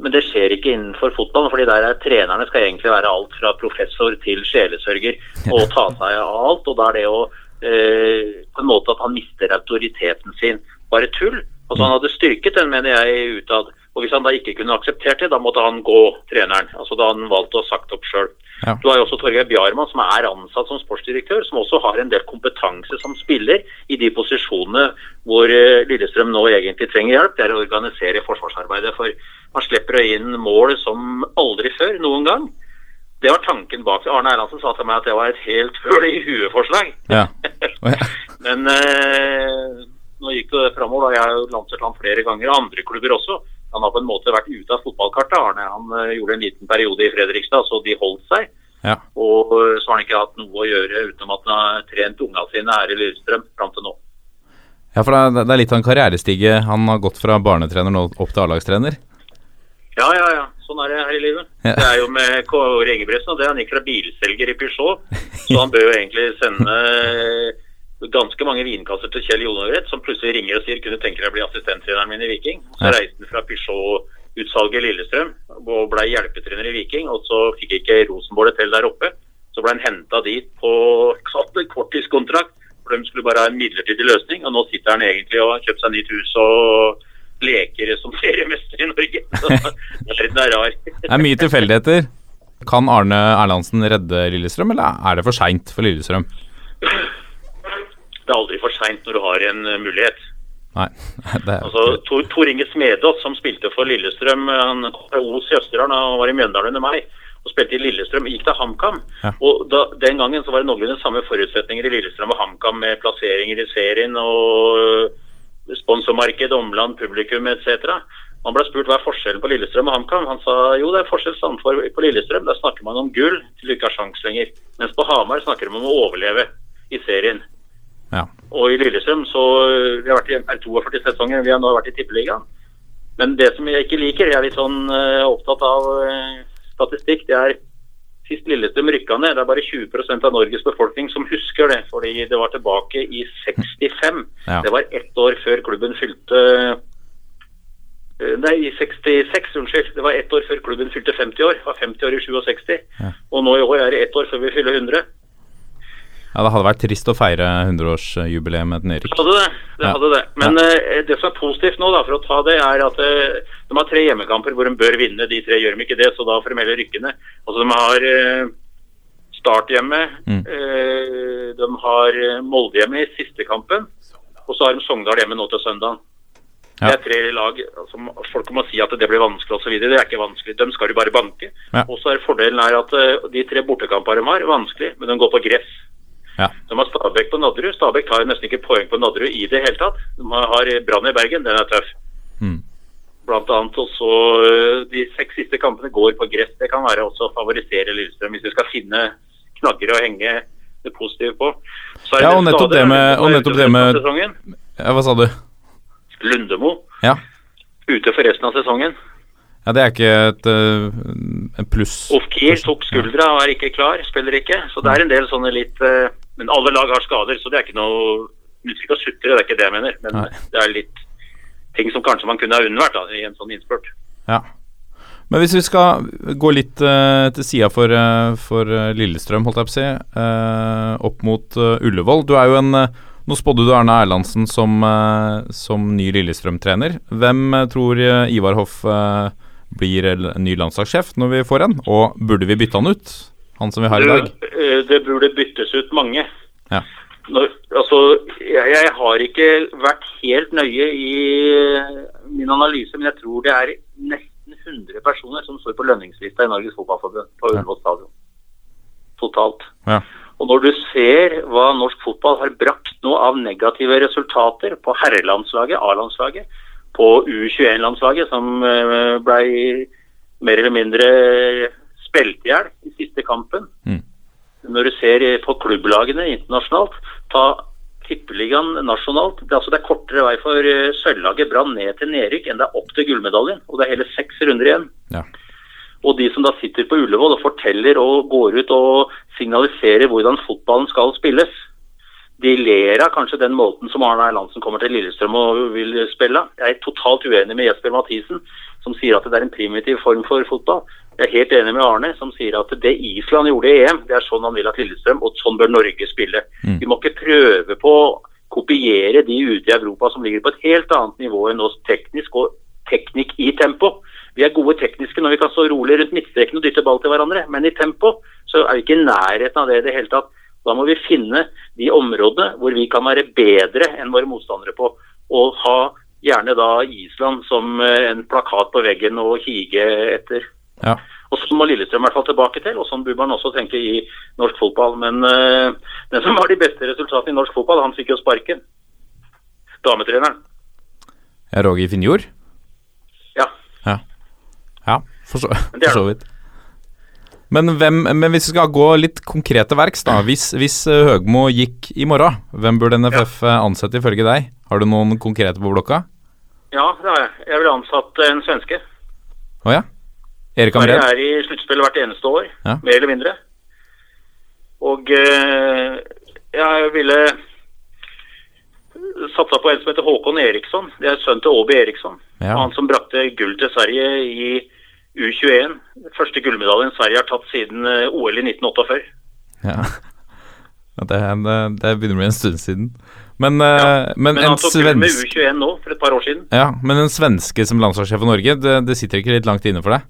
Men det skjer ikke innenfor fotballen, fordi der er trenerne skal egentlig være alt fra professor til sjelesørger og ta seg av alt. Og da er det å eh, på en måte at han mister autoriteten sin. Bare tull. Altså Han hadde styrket den, mener jeg, utad. Og hvis han da ikke kunne akseptert det, da måtte han gå, treneren. Altså Da han valgte å sagt opp sjøl. Ja. Du har jo også Torgeir Bjarmann, som er ansatt som sportsdirektør, som også har en del kompetanse som spiller i de posisjonene hvor eh, Lillestrøm nå egentlig trenger hjelp. Det er å organisere forsvarsarbeidet. For man slipper inn mål som aldri før, noen gang. Det var tanken bak det. Arne Erlandsen sa til meg at det var et helt <laughs> høl i huet-forslag. Ja. <laughs> Men eh, nå gikk det framover. Jeg har jo lansert han flere ganger, og andre klubber også. Han har på en måte vært ute av fotballkartet. Arne han eh, gjorde en liten periode i Fredrikstad, så de holdt seg. Ja. Og eh, så har han ikke hatt noe å gjøre utenom at han har trent unga sine her i Lillestrøm fram til nå. ja, for det er, det er litt av en karrierestige. Han har gått fra barnetrener nå opp til A-lagstrener. Ja, ja, ja. Sånn er det her i livet. Ja. Det er jo med Kåre Ingebrigtsen, og det han gikk fra bilselger i Peugeot. Så han bør jo egentlig sende ganske mange vinkasser til Kjell Jonevret, som plutselig ringer og sier kunne tenke deg å bli assistenttreneren min i Viking. Så Ja. reiste han fra Peugeot-utsalget i Lillestrøm og ble hjelpetrener i Viking. Og så fikk ikke Rosenborg det til der oppe. Så ble han henta dit på korttidskontrakt, for de skulle bare ha en midlertidig løsning. Og nå sitter han egentlig og har kjøpt seg nytt hus og leker som seriemester i Norge. <laughs> Verden er rar. Det er mye tilfeldigheter. Kan Arne Erlandsen redde Lillestrøm, eller er det for seint for Lillestrøm? Det er aldri for seint når du har en eh, mulighet. Nei. <laughs> Det er, Altså, Tor, Tor Inge Smedås, som spilte for Lillestrøm, eh, han fra Os i Østerdalen og var i Mjøndalen under meg, og spilte i Lillestrøm, gikk til HamKam. Ja. Og da, Den gangen så var det noenlunde samme forutsetninger i Lillestrøm og HamKam med plasseringer i serien og sponsormarked, omland, publikum etc. Han ble spurt hva er forskjellen på Lillestrøm og HamKam. Han sa jo det er forskjell samfor på Lillestrøm. Der snakker man om gull til du ikke har sjans lenger. Mens på Hamar snakker de om å overleve i serien. ja. Og i Lillestrøm så Vi har vært i er 42 sesonger, vi har nå vært i Tippeligaen. Men det som jeg ikke liker, jeg er litt sånn eh, opptatt av eh, statistikk, det er sist Lillestrøm rykka ned. Det er bare 20% av Norges befolkning som husker det, fordi det var tilbake i 65. Ja. Det var ett år før klubben fylte eh, Nei, i 66, unnskyld. Det var ett år før klubben fylte 50 år. Det var 50 år i 67. Ja. Og nå i år er det ett år før vi fyller 100. ja, det hadde vært trist å feire 100-årsjubileet med et Det hadde det. det, Ja. hadde det. Men eh, det som er positivt nå, da, for å ta det, er at eh, de har tre hjemmekamper hvor de bør vinne. De tre gjør de ikke det, så da får de heller rykke ned. Altså, de har eh, Start hjemme. Mm. Eh, de har eh, Molde hjemme i siste kampen. Og så har de Sogndal hjemme nå til søndag. Ja. Det er tre lag som Folk må si at det blir vanskelig osv. Det er ikke vanskelig. Dem skal du bare banke. Ja. Og så er fordelen er at eh, de tre bortekampene de har, er vanskelig, men de går på gress. Ja. De har Stabæk på Nadderud. Stabæk tar jo nesten ikke poeng på Nadderud i det hele tatt. De har Brann i Bergen, den er tøff. Mm. Blant annet også øh, De seks siste kampene går på gress. Det kan være også å favorisere Lillestrøm hvis du skal finne knagger å henge det positive på. Så Ja, og nettopp det med- og nettopp det med-. Ja, hva sa du? Lundemo Ja. ute for resten av sesongen. ja, det er ikke et uh, en pluss. Ofkir tok skuldra og er ikke klar, spiller ikke. Så det er en del sånne litt øh, Men alle lag har skader, så det er ikke noe Nytter ikke å sutre, det er ikke det jeg mener. Men Nei. det er litt ting som kanskje man kunne ha unnvært da, i en sånn innspurt. Ja. Men hvis vi skal gå litt uh, til sida for, uh, for eh, Lillestrøm, holdt jeg på å si, uh, opp mot Ullevål. Du er jo en Nå spådde du Arne Erlandsen som, som ny Lillestrøm-trener. Hvem tror Ivar Hoff blir en ny landslagssjef når vi får en? Og burde vi bytte han ut? Han som vi har i dag? Det, det burde byttes ut mange. Ja. Når, altså, jeg, jeg har ikke vært helt nøye i eh, min analyse, men jeg tror det er nesten 100 personer som står på lønningslista i Norges Fotballforbund på. Ullevål stadion. Totalt. Ja. Og når du ser hva norsk fotball har brakt nå av negative resultater på herrelandslaget, A-landslaget, på U21-landslaget, som eh, ble mer eller mindre spilt i hjel i siste kampen. Mm. Når du ser på klubblagene internasjonalt, ta tippeligaen nasjonalt. Det er, altså det er kortere vei for uh, sølvlaget Brann ned til nedrykk enn det er opp til gullmedaljen. Og det er hele seks runder igjen. Ja. Og de som da sitter på Ullevål og forteller og går ut og signaliserer hvordan fotballen skal spilles, de ler av kanskje den måten som Arne Erlandsen kommer til Lillestrøm og vil spille. Jeg er totalt uenig med Jesper Mathisen, som sier at det er en primitiv form for fotball. Jeg er helt enig med Arne, som sier at det Island gjorde i EM, det er sånn han vil at Lillestrøm, og sånn bør Norge spille. Mm. Vi må ikke prøve på å kopiere de ute i Europa som ligger på et helt annet nivå enn oss teknisk og teknikk i tempo. Vi er gode tekniske når vi kan stå rolig rundt midtstreken og dytte ball til hverandre, men i tempo så er vi ikke i nærheten av det i det hele tatt. Da må vi finne de områdene hvor vi kan være bedre enn våre motstandere på, og ha gjerne da Island som eh, en plakat på veggen å hige etter. Ja. Og Sånn må Lillestrøm i hvert fall tilbake til, og sånn bør man også tenke i norsk fotball. Men uh, den som har de beste resultatene i norsk fotball, han fikk jo sparken. Dametreneren. Roger Finjord? Ja. Ja, ja for så, for så vidt. Men, hvem, men hvis vi skal gå litt konkret til verks, da. Hvis, hvis eh, Høgmo gikk i morgen, hvem burde NFF eh, ansette ifølge deg? Har du noen konkrete på blokka? Ja, det har jeg. Jeg ville ansatt en svenske. Å ja? Erik Sverige Han er i sluttspill hvert eneste år, Ja. mer eller mindre. Og øh, jeg ville satsa på en som heter Håkon Eriksson. Det er sønnen til Åby Eriksson. Ja. Han som brakte gull til Sverige i U21. Første gullmedaljen Sverige har tatt siden eh, OL i 1948. Ja. <laughs> Ja, Det, det, det begynner å bli en stund siden. Men, eh, men, Men en han tok gull med U21 nå, for et par år siden. ja, men en svenske som landslagssjef for Norge, det, det sitter ikke litt langt inne for deg?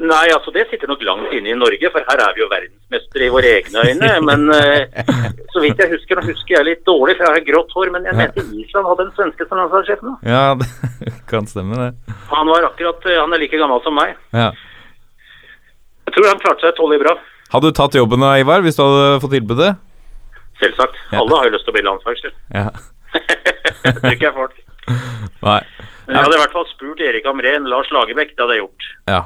Nei, altså det sitter nok langt inne i Norge, for her er vi jo verdensmestere i våre egne øyne. <laughs> Men uh, så vidt jeg husker, nå husker jeg litt dårlig, for jeg har grått hår, men jeg mente Island hadde en svenske som landslagssjef nå. Ja, <laughs> det kan stemme, det. Han var akkurat, eh, han er like gammel som meg. Ja. Jeg tror han klarte seg tålelig bra. Hadde du tatt jobben Ivar, hvis du hadde fått tilbudet? Selvsagt. Ja. Alle har jo lyst til å bli landslagssjef. <laughs> Ja. det tror ikke jeg folk. Nei. Men jeg hadde i hvert fall spurt Erik Amrén, Lars Lagerbäck, det hadde jeg gjort. Ja.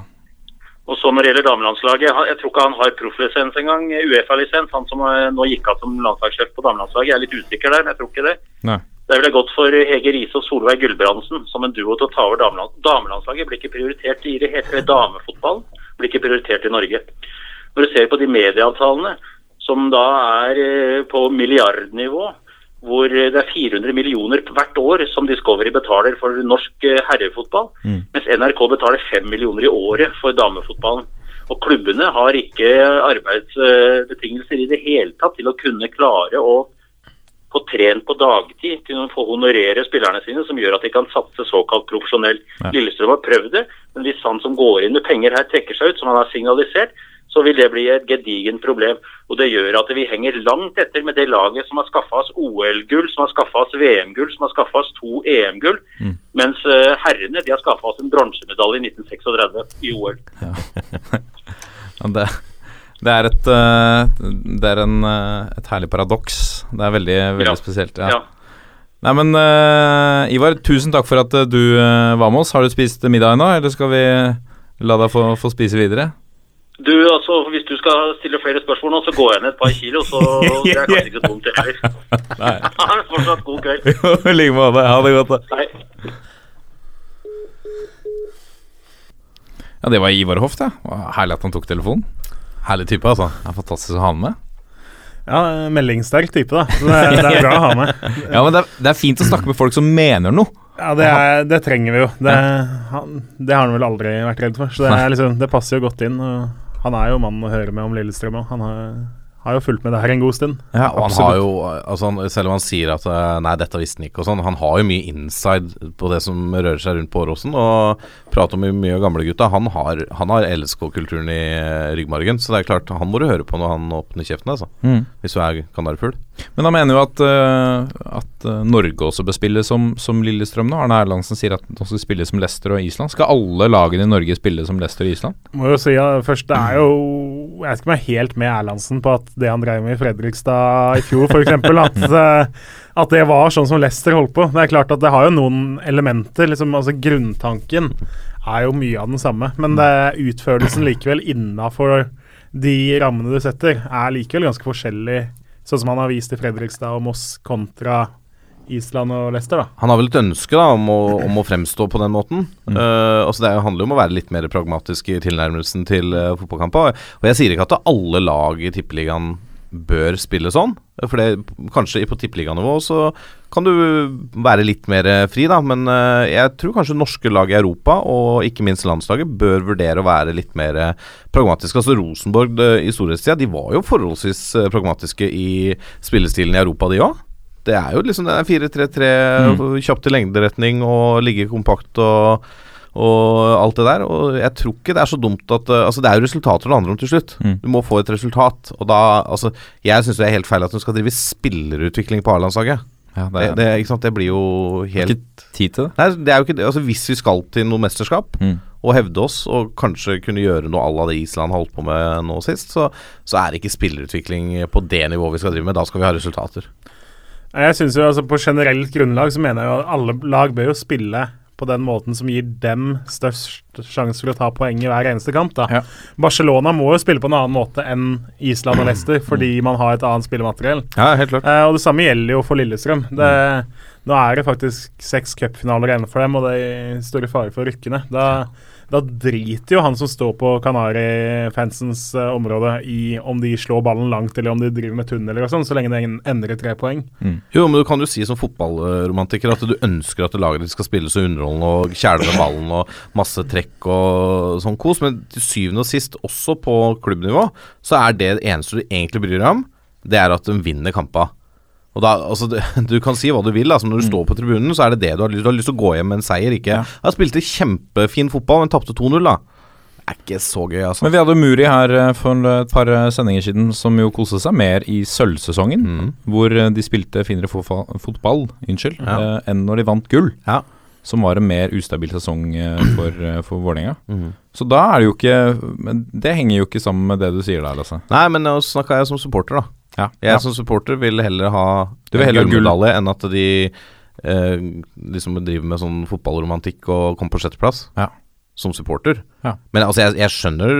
Og så når det gjelder damelandslaget, jeg tror ikke han har profflisens engang, Uefa-lisens. Han som nå gikk av som landslagssjef på damelandslaget. Jeg er litt usikker der, men jeg tror ikke det. Nei. Det ville gått for Hege Riise og Solveig Gulbrandsen som en duo til å ta over dameland. damelandslaget. blir ikke prioritert i det hele damefotballen. Blir ikke prioritert i Norge. Når du ser på de medieavtalene som da er eh, på milliardnivå, hvor det er 400 millioner hvert år som Discovery betaler for norsk herrefotball, herrefotball, mens NRK betaler 5 millioner i året for damefotballen. Og klubbene har ikke arbeidsbetingelser i det hele tatt til å kunne klare å få trent på dagtid, kunne få honorere spillerne sine, som gjør at de kan satse såkalt profesjonelt. Ja. Lillestrøm har prøvd det, men hvis han som går inn med penger her trekker seg ut, som han har signalisert, så vil det bli et gedigent problem. Og det gjør at vi henger langt etter med det laget som har skaffa oss OL-gull, som har skaffa oss VM-gull, som har skaffa oss to EM-gull, Mm. mens eh, herrene de har skaffa oss en bronsemedalje i 1936 i OL. <laughs> Ja, det, det er et eh, Det er en, eh, et herlig paradoks. Det er veldig, veldig Ja. spesielt. Ja. Ja. Nei, men uh, Ivar, tusen takk for at du uh, var med oss. Har du spist middag ennå, eller skal vi la deg få, få spise videre? Du, altså, Hvis du skal stille flere spørsmål nå, så går jeg ned et par kilo. Så <laughs> det er kanskje ikke så dumt, det heller. Nei. <laughs> Ha en fortsatt god kveld. <laughs> I like måte. Ha det godt, da. Hei. Ja, det var Ivar Hoff, det. Var Herlig at han tok telefonen. Herlig type, altså. Det er fantastisk å ha han med. Ja, meldingssterk type, da. Så det, er- det er bra å ha med. Ja, men det er, det er fint å snakke med folk som mener noe. Ja, det, er, det trenger vi jo. Det, han, det har han vel aldri vært redd for. Så det, er liksom, det passer jo godt inn. Og han er jo mannen å høre med om Lillestrøm òg. Han har, har jo fulgt med det her en god stund. Ja, Og han har jo, altså Selv om han sier at eh, nei, dette visste han ikke, og sånn, han har jo mye inside på det som rører seg rundt på Åråsen. Og prater om mye av gamlegutta. Han har, han har LSK-kulturen i eh, ryggmargen, så det er klart, han må du høre på når han åpner kjeften, altså. Mm. Hvis du er kanarifugl. Men han mener jo at, uh, at eh, Norge også bør spille som, som Lillestrøm nå. Arne Erlandsen sier at de skal spille som Leicester og Island. Skal alle lagene i Norge spille som Leicester og Island? Må jo si ja, først, det er jo jeg vet ikke om jeg er helt med Erlandsen på at det han drev med i Fredrikstad i fjor, f.eks., at, <laughs> at det var sånn som Leicester holdt på. Det er klart at det har jo noen elementer. Liksom, altså Grunntanken er jo mye av den samme, men det, utførelsen likevel innafor de rammene du setter, er likevel ganske forskjellig, sånn som han har vist i Fredrikstad og Moss kontra Island og Leicester, da. Han har vel et ønske da om å, om å fremstå på den måten. Mm. Uh, altså Det handler jo om å være litt mer pragmatisk i tilnærmelsen til uh, fotballkamper. Og jeg sier ikke at alle lag i Tippeligaen bør spille sånn. For det, kanskje på tippeliganivå så kan du være litt mer fri, da. Men uh, jeg tror kanskje norske lag i Europa, og ikke minst landslaget, bør vurdere å være litt mer pragmatiske. Altså Rosenborg i storhetstida, de var jo forholdsvis pragmatiske i spillestilen i Europa, de òg. Det er jo liksom 4-3-3, mm. kjapt til lengderetning og ligge kompakt og, og alt det der. Og jeg tror ikke det er så dumt at Altså, det er jo resultater det handler om til slutt. Mm. Du må få et resultat. Og da Altså, jeg syns det er helt feil at du skal drive spillerutvikling på A-landslaget. Ja, det, det, det, det, blir jo helt det er Ikke tid til det? Nei, det er jo ikke det. Altså, hvis vi skal til noe mesterskap mm. og hevde oss, og kanskje kunne gjøre noe à la det Island holdt på med nå sist, så, så er det ikke spillerutvikling på det nivået vi skal drive med. Da skal vi ha resultater. Jeg synes jo altså På generelt grunnlag så mener jeg jo at alle lag bør jo spille på den måten som gir dem størst sjanse for å ta poeng i hver eneste kamp. da. Ja. Barcelona må jo spille på en annen måte enn Island og Leicester, fordi man har et annet spillemateriell. Ja, helt klart. Eh, og Det samme gjelder jo for Lillestrøm. Det, nå er det faktisk seks cupfinaler igjen for dem, og det er større fare for å rykke ned. Da driter jo han som står på Kanari-fansens uh, område i om de slår ballen langt eller om de driver med tunneler og sånn, så lenge det endrer tre poeng. Mm. Jo, men du kan jo si som fotballromantiker at du ønsker at laget ditt skal spille så underholdende og kjæle med ballen og masse trekk og sånn kos, men til syvende og sist, også på klubbnivå, så er det det eneste du egentlig bryr deg om, det er at de vinner kampa. Og da, altså, <laughs> du, kan si hva du vil, altså, når du mm. står på tribunen, så er det det du har lyst, du har lyst til å gå hjem med en seier. Ikke ja. Jeg spilte kjempefin fotball, men tapte 2-0, da. Det er ikke så gøy, altså. Men vi hadde Muri her eh, for et par eh, sendinger siden som jo koste seg mer i sølvsesongen, mm. hvor eh, de spilte finere fotball unnskyld, ja. eh, enn når de vant gull. Ja. Som var en mer ustabil sesong for, for Vålerenga. Mm. Så da er det jo ikke Men det henger jo ikke sammen med det du sier der, altså. Nei, men nå snakka jeg som supporter, da. Ja, jeg ja. som supporter vil heller ha du vil heller ha gullmedalje enn at de eh, liksom driver med sånn fotballromantikk og kommer på sjetteplass. Ja. Som supporter. Ja. Men altså, jeg, jeg skjønner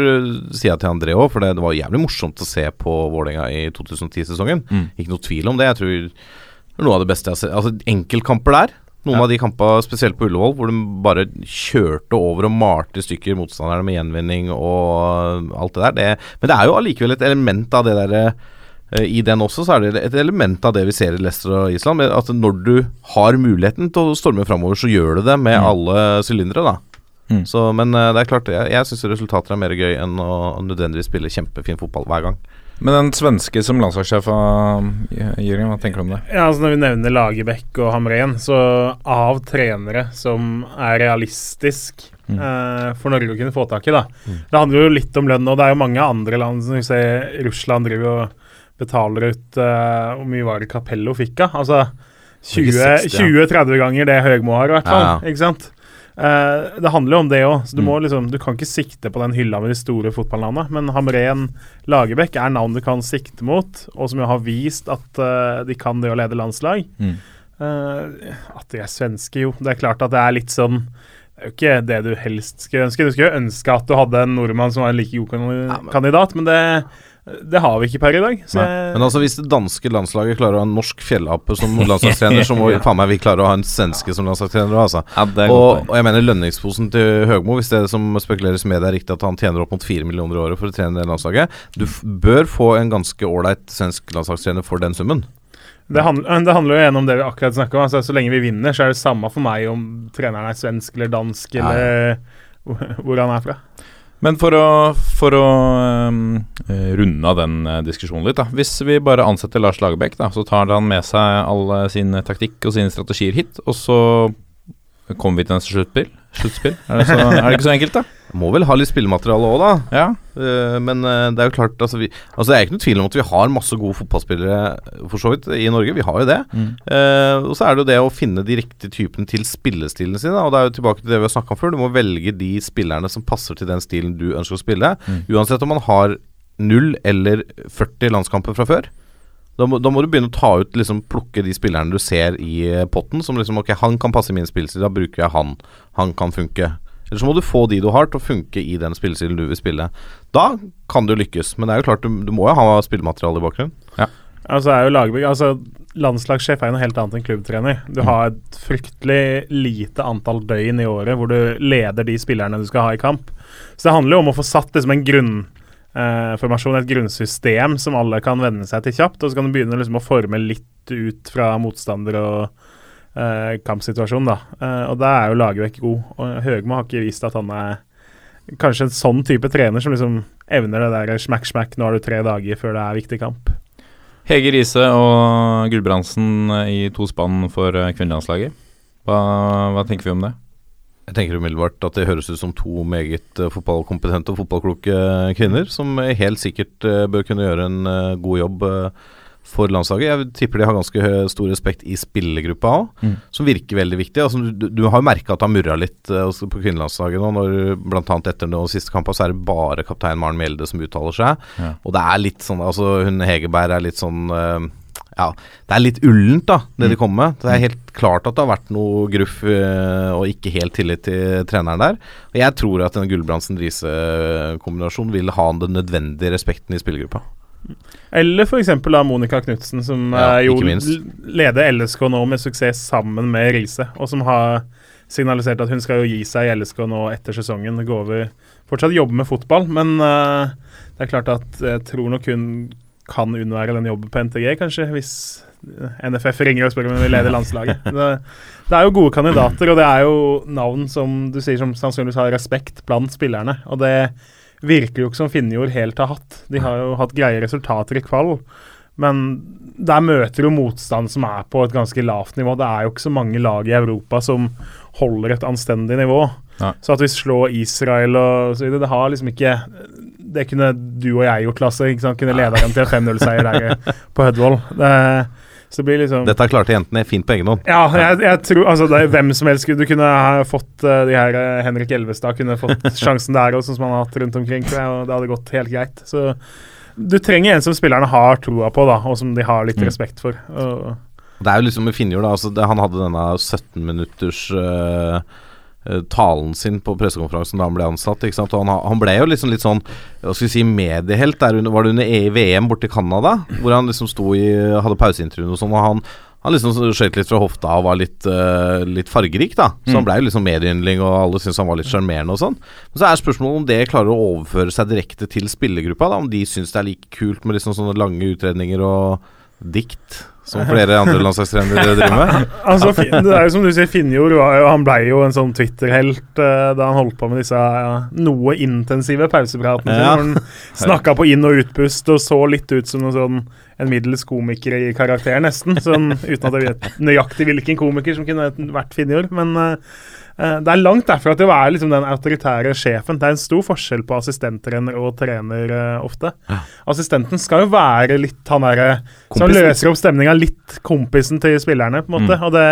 sida til André òg, for det, det, var jævlig morsomt å se på Vålerenga i 2010-sesongen. Mm. Ikke noe tvil om det. Jeg tror noe av det beste jeg har sett. Altså, enkeltkamper der. Noen ja. av de kampene, spesielt på Ullevål, hvor de bare kjørte over og malte i stykker motstanderne med gjenvinning og alt det der. Det, men det er jo allikevel et element av det derre Eh, I den også så er det et element av det vi ser i Leicester og Island. At når du har muligheten til å storme framover, så gjør du det med mm. alle sylindere, da. Mm. Så, men eh, det er klart, jeg, jeg syns resultater er mer gøy enn å nødvendigvis spille kjempefin fotball hver gang. Men den svenske som landslagssjef av Jørgen, hva tenker du om det? Ja, altså Når vi nevner Lagerbäck og Hamren, så av trenere som er realistisk mm. eh, for Norge å kunne få tak i, da mm. Det handler jo litt om lønn, og det er jo mange andre land som vi ser Russland driver og betaler ut uh, Hvor mye var det Capello fikk av? Altså 20-30 ganger det Høgmo har, i hvert fall. Ja, ja. Ikke sant? Uh, det handler jo om det òg. Du, mm. liksom, du kan ikke sikte på den hylla med de store fotballnavnene, men Hamren Lagerbäck er navn du kan sikte mot, og som jo har vist at uh, de kan det å lede landslag. Mm. Uh, at de er svenske, jo. Det er klart at det er litt sånn Det er jo ikke det du helst skulle ønske. Du skulle jo ønske at du hadde en nordmann som var en like god kandidat, men det det har vi ikke per i dag. Men altså hvis det danske landslaget klarer å ha en norsk fjellape som landslagstrener, så må ja. <laughs> faen meg vi klare å ha en svenske som landslagstrener altså. ja, og, og, jeg mener lønningsposen til Høgmo, hvis det som spekuleres med det er riktig at han tjener opp mot fire millioner i året for å trene det landslaget Du bør få en ganske ålreit svensk landslagstrener for den summen. Det handler, det handler, jo igjen om det vi akkurat snakka om. Altså, så lenge vi vinner, så er det samme for meg om treneren er svensk eller dansk eller hvor han er fra. Men for å, for å um, runde av den uh, diskusjonen litt, da. Hvis vi bare ansetter Lars Lagerbäck, da, så tar han med seg all sin taktikk og sine strategier hit, og så kommer vi til neste sluttspill? sluttspill? Er, det så, er det ikke så enkelt, da? Må vel ha litt spillemateriale òg, da. Ja. Uh, men uh, det er jo klart altså, vi, altså, Det er ikke noe tvil om at vi har masse gode fotballspillere for så vidt i Norge. Vi har jo det. Mm. Uh, og så er det jo det å finne de riktige typene til spillestilene sine. Og det er jo tilbake til det vi har snakka om før. Du må velge de spillerne som passer til den stilen du ønsker å spille. Mm. Uansett om man har null eller 40 landskamper fra før. Da må, da må, du begynne å ta ut liksom, Plukke de spillerne du ser i potten. Som liksom Ok, han kan passe i min spillestil, da bruker jeg han. Han kan funke. Eller så må du få de du har til å funke i den spillestilen du vil spille. Da kan du lykkes, men det er jo klart du, du må jo ha spillemateriale i bakgrunnen. Ja. Altså er jo lagbygg Altså Landslagssjef er jo noe helt annet enn klubbtrener. Du mm. har et fryktelig lite antall døgn i året hvor du leder de spillerne du skal ha i kamp. Så det handler jo om å få satt liksom en grunnformasjon, eh, et grunnsystem som alle kan venne seg til kjapt. Og så kan du begynne liksom å forme litt ut fra motstander og eh, kampsituasjon, da. Eh, og da er jo Lagerbäck god. Og Høgmo har ikke vist at han er kanskje en sånn type trener som liksom evner det der smack-smack, nå har du tre dager før det er viktig kamp. Hege Riise og Gulbrandsen i to spann for eh, kvinnelandslaget. Hva, hva, tenker vi om det? Jeg tenker umiddelbart at det høres ut som to meget uh, fotballkompetente og fotballkloke kvinner, som helt sikkert bør kunne gjøre en god jobb. For landslaget. Jeg tipper de har ganske stor respekt i spillergruppa òg, mm. som virker veldig viktig. Altså, du, du, har jo merka at han murra litt uh, på kvinnelandslaget nå, når bl.a. etter den siste kampen så er det bare kaptein Maren Mjelde som uttaler seg. Ja. Og det er litt sånn Altså, hun Hegerberg er litt sånn uh, ja, det er litt ullent, da, det mm. de kommer med. Det er helt klart at det har vært noe gruff uh, og ikke helt tillit til treneren der. Og jeg tror at den Gulbrandsen-Riise-kombinasjonen vil ha den nødvendige respekten i spillergruppa. Eller f.eks. Monica Knutsen, som ja, jo leder LSK nå med suksess sammen med Riise, og som har signalisert at hun skal jo gi seg i LSK nå etter sesongen. Gå over Fortsatt jobbe med fotball, men uh, det er klart at jeg tror nok hun kan unnvære den jobben på NTG, kanskje, hvis NFF ringer og spør om hun vil lede <laughs> landslaget. Det, det, er jo gode kandidater, og det er jo navn som du sier som sannsynligvis har respekt blant spillerne. og det virker jo ikke som Finnjord helt har hatt. De har jo hatt greie resultater i kvall, men der møter jo motstand som er på et ganske lavt nivå. Det er jo ikke så mange lag i Europa som holder et anstendig nivå. Nei. Så at vi slår Israel og så videre, det har liksom ikke Det kunne du og jeg gjort, Lasse. Kunne leda dem til 5-0-seier der på Hødvold. Det liksom Dette klarte jentene fint på egen hånd. Ja, jeg, jeg tror altså, det er hvem som helst Du kunne ha fått uh, de her uh, Henrik Elvestad kunne fått <laughs> sjansen der også, som han har hatt rundt omkring, tror jeg, og det hadde gått helt greit. Så du trenger en som spillerne har troa på, da, og som de har litt mm. respekt for. Og, det er jo liksom med Finnjord, da. Altså, det, han hadde denne 17 minutters uh, Eh, talen sin på pressekonferansen da han ble ansatt. Han, han ble jo liksom litt sånn Hva skal vi si mediehelt. Der under, var det under VM borte i Canada? Hvor han liksom sto i Hadde pauseintervjuer og sånn. Og han, han liksom skøyt litt fra hofta og var litt, uh, litt fargerik, da. Så mm. han ble jo liksom medieyndling, og alle syntes han var litt sjarmerende og sånn. Men så er spørsmålet om det klarer å overføre seg direkte til spillergruppa. da Om de syns det er like kult med liksom sånne lange utredninger og dikt. Som flere andre landslagstrenere driver med? <laughs> altså, det er jo som du sier, Finnjord han ble jo en sånn Twitter-helt uh, da han holdt på med disse ja, noe intensive pausepratene. Ja. Han <laughs> snakka på inn- og utpust og så litt ut som noe sånn, en middels komiker i karakter, nesten. Sånn, uten at jeg vet nøyaktig hvilken komiker som kunne vært Finnjord. Men uh, Eh, det er langt derfra til å være liksom den autoritære sjefen. Det er en stor forskjell på assistenttrener og trener uh, ofte. Ja. Assistenten skal jo være litt han derre som løser opp stemninga, litt kompisen til spillerne, på en måte. Mm. Og det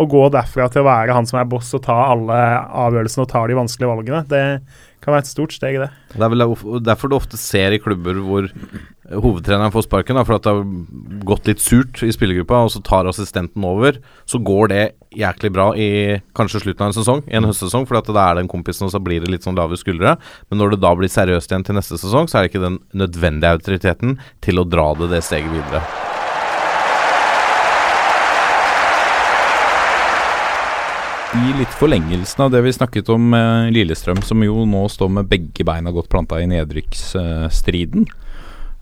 å gå derfra til å være han som er boss og ta alle avgjørelsene og tar de vanskelige valgene, det kan være et stort steg det. Det er vel derfor du ofte ser i klubber hvor hovedtreneren får sparken, da, for at det har gått litt surt i spillergruppa, og så tar assistenten over. Så går det jæklig bra i kanskje slutten av en sesong, i en høstsesong, for da er det en kompisen, og så blir det litt sånn lave skuldre. Men når det da blir seriøst igjen til neste sesong, så er det ikke den nødvendige autoriteten til å dra det det steget videre. I litt forlengelsen av det vi snakket om med Lillestrøm, som jo nå står med begge beina godt planta i nedrykksstriden.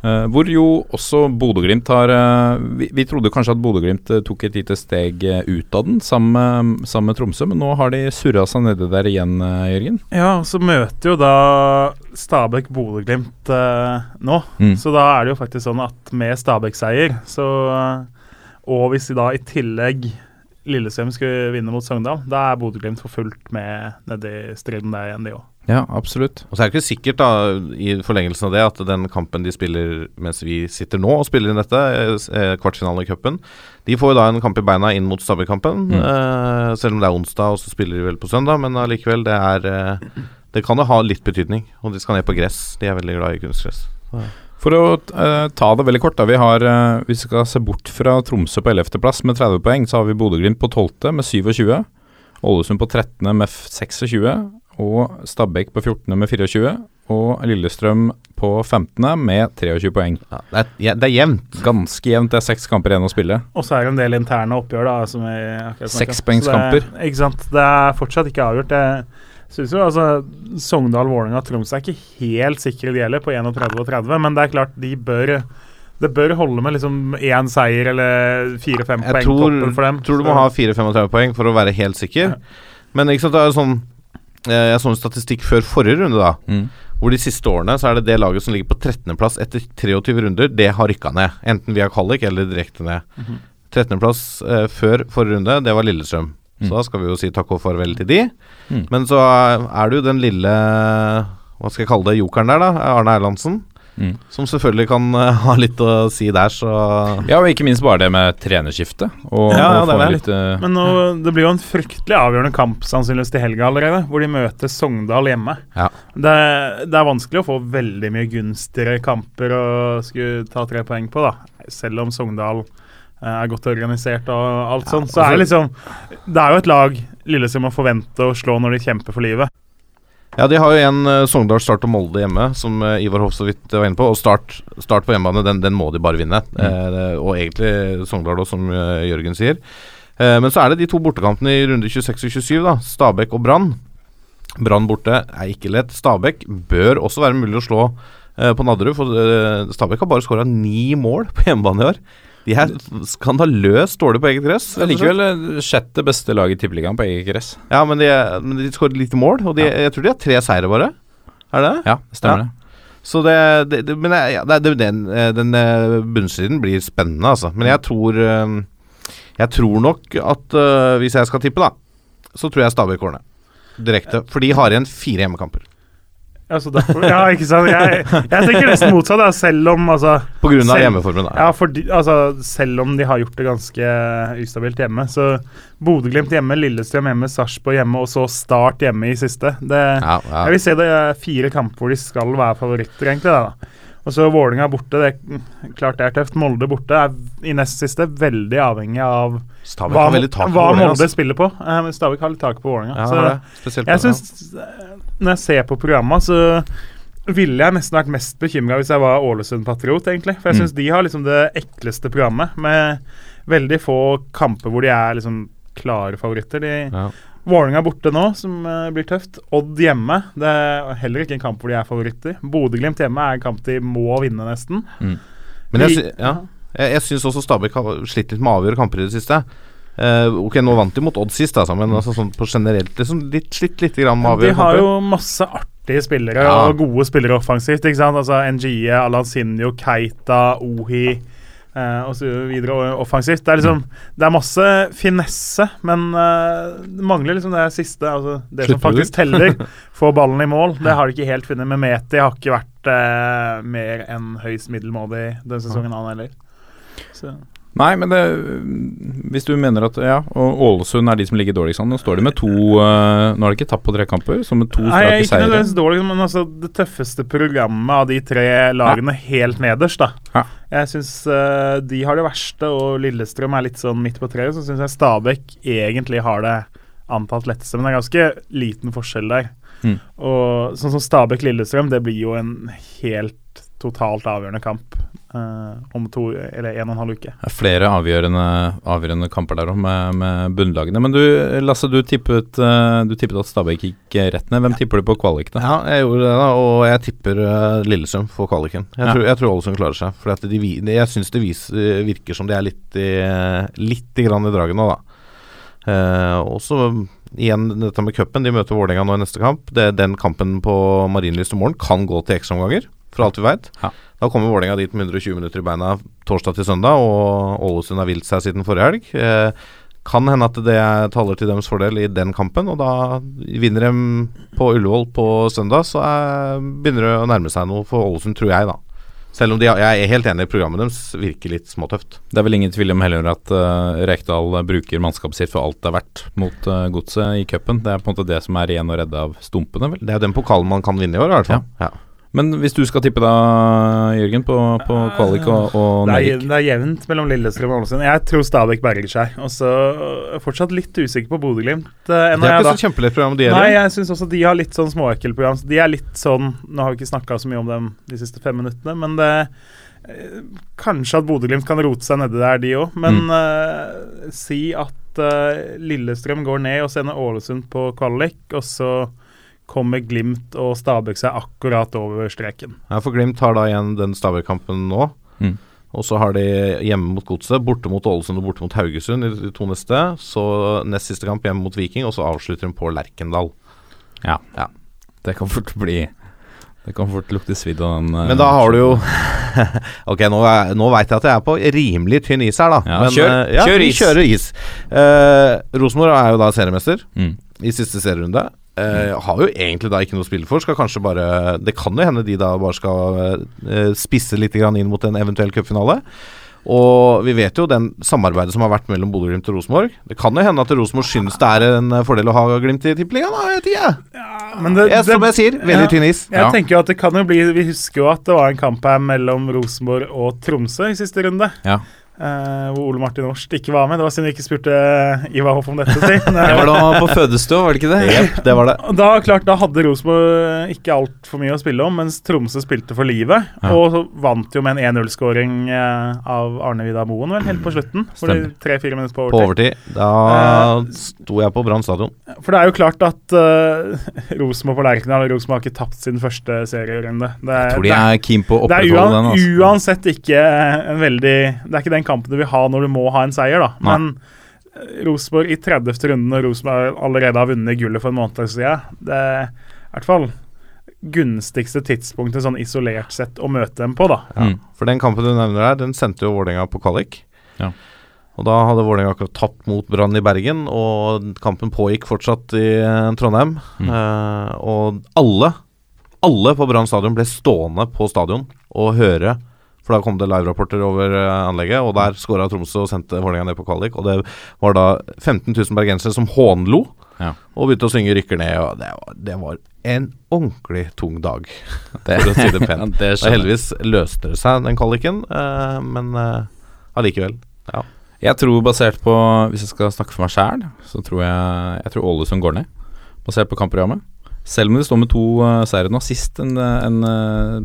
Uh, hvor jo også Bodø-Glimt har uh, vi, vi, trodde kanskje at Bodø-Glimt uh, tok et lite steg ut av den, sammen, sammen, med Tromsø, men nå har de surra seg nedi der igjen, Jørgen? Ja, så møter jo da Stabæk Bodø-Glimt nå. Mm. Så da er det jo faktisk sånn at med Stabæk-seier, så Og hvis de da i tillegg Lillestrøm skulle vinne mot Sogndal, da er Bodø-Glimt for fullt med nedi striden der igjen, de òg. Ja, absolutt. Og så er det ikke sikkert, da, i forlengelsen av det, at den kampen de spiller mens vi sitter nå og spiller inn dette, eh, kvartfinalen i cupen, de får jo da en kamp i beina inn mot Stabæk-kampen. Mm. Eh, selv om det er onsdag, og så spiller de vel på søndag, men allikevel, det er eh, Det kan jo ha litt betydning. Og de skal ned på gress. De er veldig glad i kunstgress. For å uh, ta det veldig kort, da. Vi har, uh, hvis vi skal se bort fra Tromsø på 11.-plass med 30 poeng, så har vi Bodø-Glimt på 12. med 27. Ålesund på 13. med 26. Og Stabæk på 14. med 24. Og Lillestrøm på 15. med 23 poeng. Ja, det, er, ja, det er jevnt. Ganske jevnt. Det er seks kamper igjen å spille. Og så er det en del interne oppgjør, da. Som Sekspoengskamper. Ikke sant. Det er fortsatt ikke avgjort. Det Synes jo, altså, Sogndal, Vålerenga og Troms er ikke helt sikre det gjelder, på 31 og 30, men det er klart de bør det bør holde med liksom én seier eller fire-fem poeng tror, for dem. Jeg tror du må ha 4-35 poeng for å være helt sikker. Ja. Men ikke sant, det er sånn Jeg så en statistikk før forrige runde, da. Mm. Hvor de siste årene så er det det laget som ligger på 13.-plass etter 23 runder, det har rykka ned. Enten via kvalik eller direkte ned. Mm -hmm. 13.-plass eh, før forrige runde, det var Lillestrøm. Mm. Så da skal vi jo si takk og farvel til de. Mm. Men så er det jo den lille Hva skal jeg kalle det, jokeren der, da. Arne Erlandsen. Mm. Som selvfølgelig kan uh, <laughs> ha litt å si der, så Ja, og ikke minst bare det med trenerskifte. Og, ja, ja, det, er litt, uh... Men nå, det blir jo en fryktelig avgjørende kamp sannsynligvis til helga allerede, hvor de møter Sogndal hjemme. Ja. Det, det, er vanskelig å få veldig mye gunstigere kamper å skulle ta tre poeng på, da. Selv om Sogndal Eh, er godt organisert og alt ja, sånt. Så er det liksom Det er jo et lag Lillestrøm må forvente å slå når de kjemper for livet. Ja, de har jo en uh, Sogndal, Start og Molde hjemme, som uh, Ivar Hoff så vidt var inne på. Og Start, start på hjemmebane, den, den, må de bare vinne. Mm. Uh, og egentlig Sogndal, òg, som Jørgen sier. men så er det de to bortekampene i runde 26 og 27, da. Stabæk og Brann. Brann borte er ikke lett. Stabæk bør også være mulig å slå på Nadderud, for Stabæk har bare skåra ni mål på hjemmebane i år. De er skandaløst dårlige på eget gress. Likevel eh, sjette beste lag i Tippeligaen på eget gress. Ja, men de, men de skårer lite mål, og de, ja. jeg tror de har tre seire bare. Er det Ja, stemmer ja. det. Så det, det, det Men ja, det, den, eh, den eh, bunnsiden blir spennende, altså. Men jeg tror Jeg tror nok at hvis jeg skal tippe, da, så tror jeg Stabæk går. Direkte. For de har igjen fire hjemmekamper. Altså derfor, ja, ikke sant. Jeg, jeg tenker nesten motsatt, da, selv om altså, På grunn av hjemmeformen, da. Ja, fordi, altså, selv om de har gjort det ganske ustabilt hjemme. Så Bodø-Glimt hjemme, Lillestrøm hjemme, Sarpsborg hjemme, og så Start hjemme i siste. Det, ja, ja. Jeg vil se det er fire kamper hvor de skal være favoritter, egentlig. Da. Og så Vålinga borte, det er klart det er tøft. Molde borte er i nest siste veldig avhengig av hva, hva Molde altså. spiller på. Uh, Stavik har litt tak på Vålinga. Ja, så jeg syns når jeg ser på programmet, så ville jeg nesten vært mest bekymra hvis jeg var Ålesund-patriot, egentlig. For jeg mm. de har liksom det ekleste programmet, med veldig få kamper hvor de er liksom klare favoritter. De, ja. Vålerenga borte nå, som uh, blir tøft. Odd hjemme. Det er heller ikke en kamp hvor de er favoritter. Bodø-Glimt hjemme er en kamp de må vinne, nesten. Mm. Men jeg, ja, jeg, jeg syns også Stabæk har slitt litt med å avgjøre kamper i det siste. Uh, ok, nå vant de mot Odd sist, da, men altså, sånn på generelt liksom, litt, slitt litt grann med De har jo masse artige spillere, ja. og gode spillere offensivt. ikke sant? Altså NGE, Alansinho, Keita, Ohi uh, og så videre offensivt. Det er liksom Det er masse finesse, men uh, det mangler liksom det siste. Altså det Slutt som faktisk teller. <laughs> Få ballen i mål. Det har de ikke helt funnet. Men Meti har ikke vært uh, mer enn høyst middelmådig denne sesongen, han heller. Så Nei, men det, hvis du mener at Ja, og Ålesund er de som ligger dårligst an. Nå står de med to uh, Nå har de ikke tapt på tre kamper, så med to strake seire. Ikke dårlig, men altså det tøffeste programmet av de tre lagene ja. helt nederst, da. Ja. Jeg syns uh, de har det verste, og Lillestrøm er litt sånn midt på treet. Så syns jeg Stabæk egentlig har det antatt letteste, men det er ganske liten forskjell der. Mm. Og sånn som Stabæk-Lillestrøm, det blir jo en helt totalt avgjørende kamp om to eller en og en halv uke. Det er flere avgjørende, avgjørende kamper der òg, med, med, bunnlagene. Men du Lasse, du tippet, uh, du tippet at Stabæk gikk rett ned. Hvem tipper du på kvalik? da? Ja, jeg gjorde det, da, og jeg tipper uh, Lillestrøm for kvaliken. Jeg, ja. tror, jeg tror Ålesund klarer seg. For de, de, jeg syns det vis, virker som de er litt i, litt i grann i draget nå, da. og så igjen dette med cupen. De møter Vålerenga nå i neste kamp. Det, den kampen på Marienlyst i morgen kan gå til ekstraomganger for alt vi veit. Ja. Da kommer Vålerenga dit med 120 minutter i beina torsdag til søndag, og Ålesund har vilt seg siden forrige helg. Eh, kan hende at det taler til deres fordel i den kampen, og da vinner de på Ullevål på søndag, så er, begynner det å nærme seg noe for Ålesund, tror jeg, da. Selv om de, jeg er helt enig, i programmet deres virker litt småtøft. Det er vel ingen tvil om heller at uh, Rekdal bruker mannskapet sitt for alt det er verdt mot uh, godset i cupen. Det er på en måte det som er igjen å redde av stumpene, vel. Det er jo den pokalen man kan vinne i år, i hvert fall. Ja. ja. Men hvis du skal tippe da, Jørgen, på, på kvalik og, og Det er, det er jevnt mellom Lillestrøm og Ålesund. Jeg tror Stabæk berger seg. Og så fortsatt litt usikker på Bodø-Glimt. Uh, Det er ikke da. så kjempelett program de Nei, jeg syns også de har litt sånn småekkelprogram. Så De er litt sånn Nå har vi ikke snakka så mye om dem de siste fem minuttene, men det eh, Kanskje at Bodø-Glimt kan rote seg nedi der, de òg. Men eh, si at uh, Lillestrøm går ned og sender Ålesund på kvalik, og så kommer Glimt og Stabæk seg akkurat over streken. Ja, for Glimt har da igjen den Stabæk-kampen nå. Mm. Og så har de hjemme mot Godset, borte mot Ålesund og borte mot Haugesund i de to neste. Så nest siste kamp hjemme mot Viking, og så avslutter de på Lerkendal. Ja. Ja. Det kan fort bli Det kan fort lukte svidd av den. eh, Men da har du jo <laughs> Ok, nå, er- nå veit jeg at jeg er på rimelig tynn is her, da. Ja, Men, kjør- uh, ja, kjør vi is. kjører is. Uh, Rosenborg er jo da seriemester Mm. i siste serierunde. Eh, har jo egentlig da ikke noe å spille for. Skal kanskje bare Det kan jo hende de da bare skal uh, spisse litt grann inn mot en eventuell cupfinale. Og vi vet jo den samarbeidet som har vært mellom Bodø-Glimt og Rosenborg. Det kan jo hende at Rosenborg syns det er en fordel å ha Glimt i Tippeligaen, da, vet ikke jeg. Men det, Jeg, som jeg sier, veldig Ja. tynn is. Jeg Ja. tenker jo at det kan jo bli Vi husker jo at det var en kamp her mellom Rosenborg og Tromsø i siste runde. Ja. Eh, hvor Ole Martin Årst ikke var med. Det var synd vi ikke spurte Ivar Hoff om dette. <laughs> Det var da på fødestua, var det ikke det? Yep, det var det. Da, klart, da hadde Rosenborg ikke altfor mye å spille om, mens Tromsø spilte for livet. Ja. Og vant jo med en 1-0-skåring eh, av Arne Vidar Moen vel, helt på slutten. Hvor det Tre-fire minutter på På overtid. Da Da sto jeg på Brann stadion. For det er jo klart at uh, <laughs> Rosenborg på Lerkendal Rosenborg har ikke tapt sin første serierunde. Det er- Tror de det er- keen på å opprettholde den. Altså. uansett ikke en veldig Det er ikke den kampen du vil ha når du må ha en seier, da. Nei. Men eh, Rosenborg i 30. runde når Rosenborg allerede har vunnet gullet for en måned siden, det er i hvert fall gunstigste tidspunktet sånn isolert sett å møte dem på, da. Ja. Mm. For den kampen du nevner der, den sendte jo Vålerenga på kvalik. Ja. Og da hadde Vålerenga akkurat tapt mot Brann i Bergen, og kampen pågikk fortsatt i eh, Trondheim. Mm. Eh, og alle, alle på Brann stadion ble stående på stadion og høre. For da kom det live-rapporter over eh, anlegget, og der skåra Tromsø og sendte Vålerenga ned på kvalik. Og det var da 15 000 bergensere som hånlo Ja. og begynte å synge 'Rykker ned'. Og det var, det var en ordentlig tung dag, Det, <laughs> for å si det pent. det Og heldigvis løste det seg, den kvaliken, eh, men eh, allikevel. ja. Jeg tror basert på Hvis jeg skal snakke for meg sjæl, så tror jeg Jeg tror Ålesund går ned. Basert på kampprogrammet. Selv om de står med to uh, seire nå. Sist en, en eh,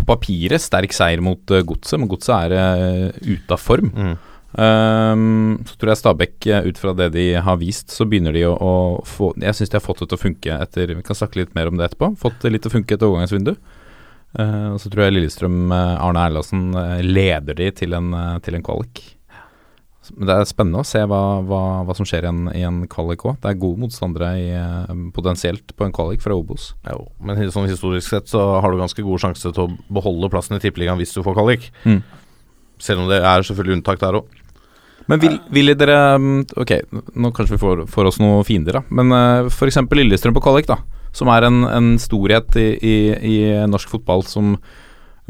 på papiret sterk seier mot uh, Godset, men Godset er uh, ute av form. Mm. Um, så tror jeg Stabæk, eh, ut fra det de har vist, så begynner de å, å få Jeg syns de har fått det til å funke etter Vi kan snakke litt mer om det etterpå. Fått det litt til å funke etter overgangsvindu. Uh, og så tror jeg Lillestrøm, Arne Erlandsen, leder de til en, til en kvalik. Men det er spennende å se hva, hva, hva som skjer i en, i en kvalik òg. Det er gode motstandere i, eh, potensielt på en kvalik fra Obos. Jo, men sånn historisk sett så har du ganske god sjanse til å beholde plassen i Tippeligaen hvis du får kvalik. Mm. Selv om det er selvfølgelig unntak der òg. Men vil, ville dere mm, Ok, nå kanskje vi får, får oss noen fiender, da. Men uh, f.eks. Lillestrøm på kvalik, da. Som er en, en storhet i, i, i norsk fotball som